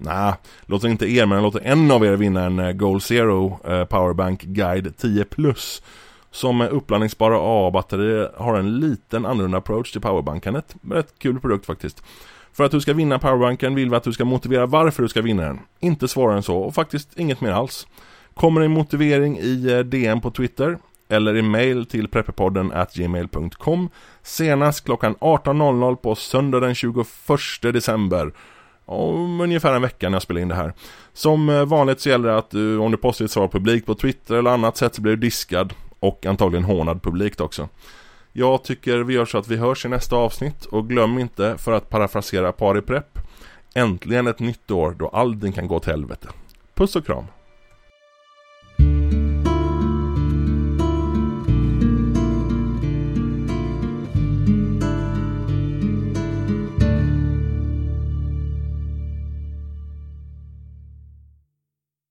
Nej, låter inte er men låter en av er vinna en eh, Goal Zero eh, Powerbank Guide 10 Plus. Som med uppladdningsbara AA-batterier har en liten annorlunda approach till powerbankandet. Rätt kul produkt faktiskt. För att du ska vinna powerbanken vill vi att du ska motivera varför du ska vinna den. Inte svårare än så och faktiskt inget mer alls. Kommer en motivering i eh, DM på Twitter eller i mail till prepperpodden at gmail.com senast klockan 18.00 på söndag den 21 december. Om ungefär en vecka när jag spelar in det här. Som eh, vanligt så gäller det att du, om du postar ditt svar publikt på Twitter eller annat sätt så blir du diskad och antagligen hånad publikt också. Jag tycker vi gör så att vi hörs i nästa avsnitt och glöm inte, för att parafrasera Pariprepp, äntligen ett nytt år då allting kan gå till helvete. Puss och kram!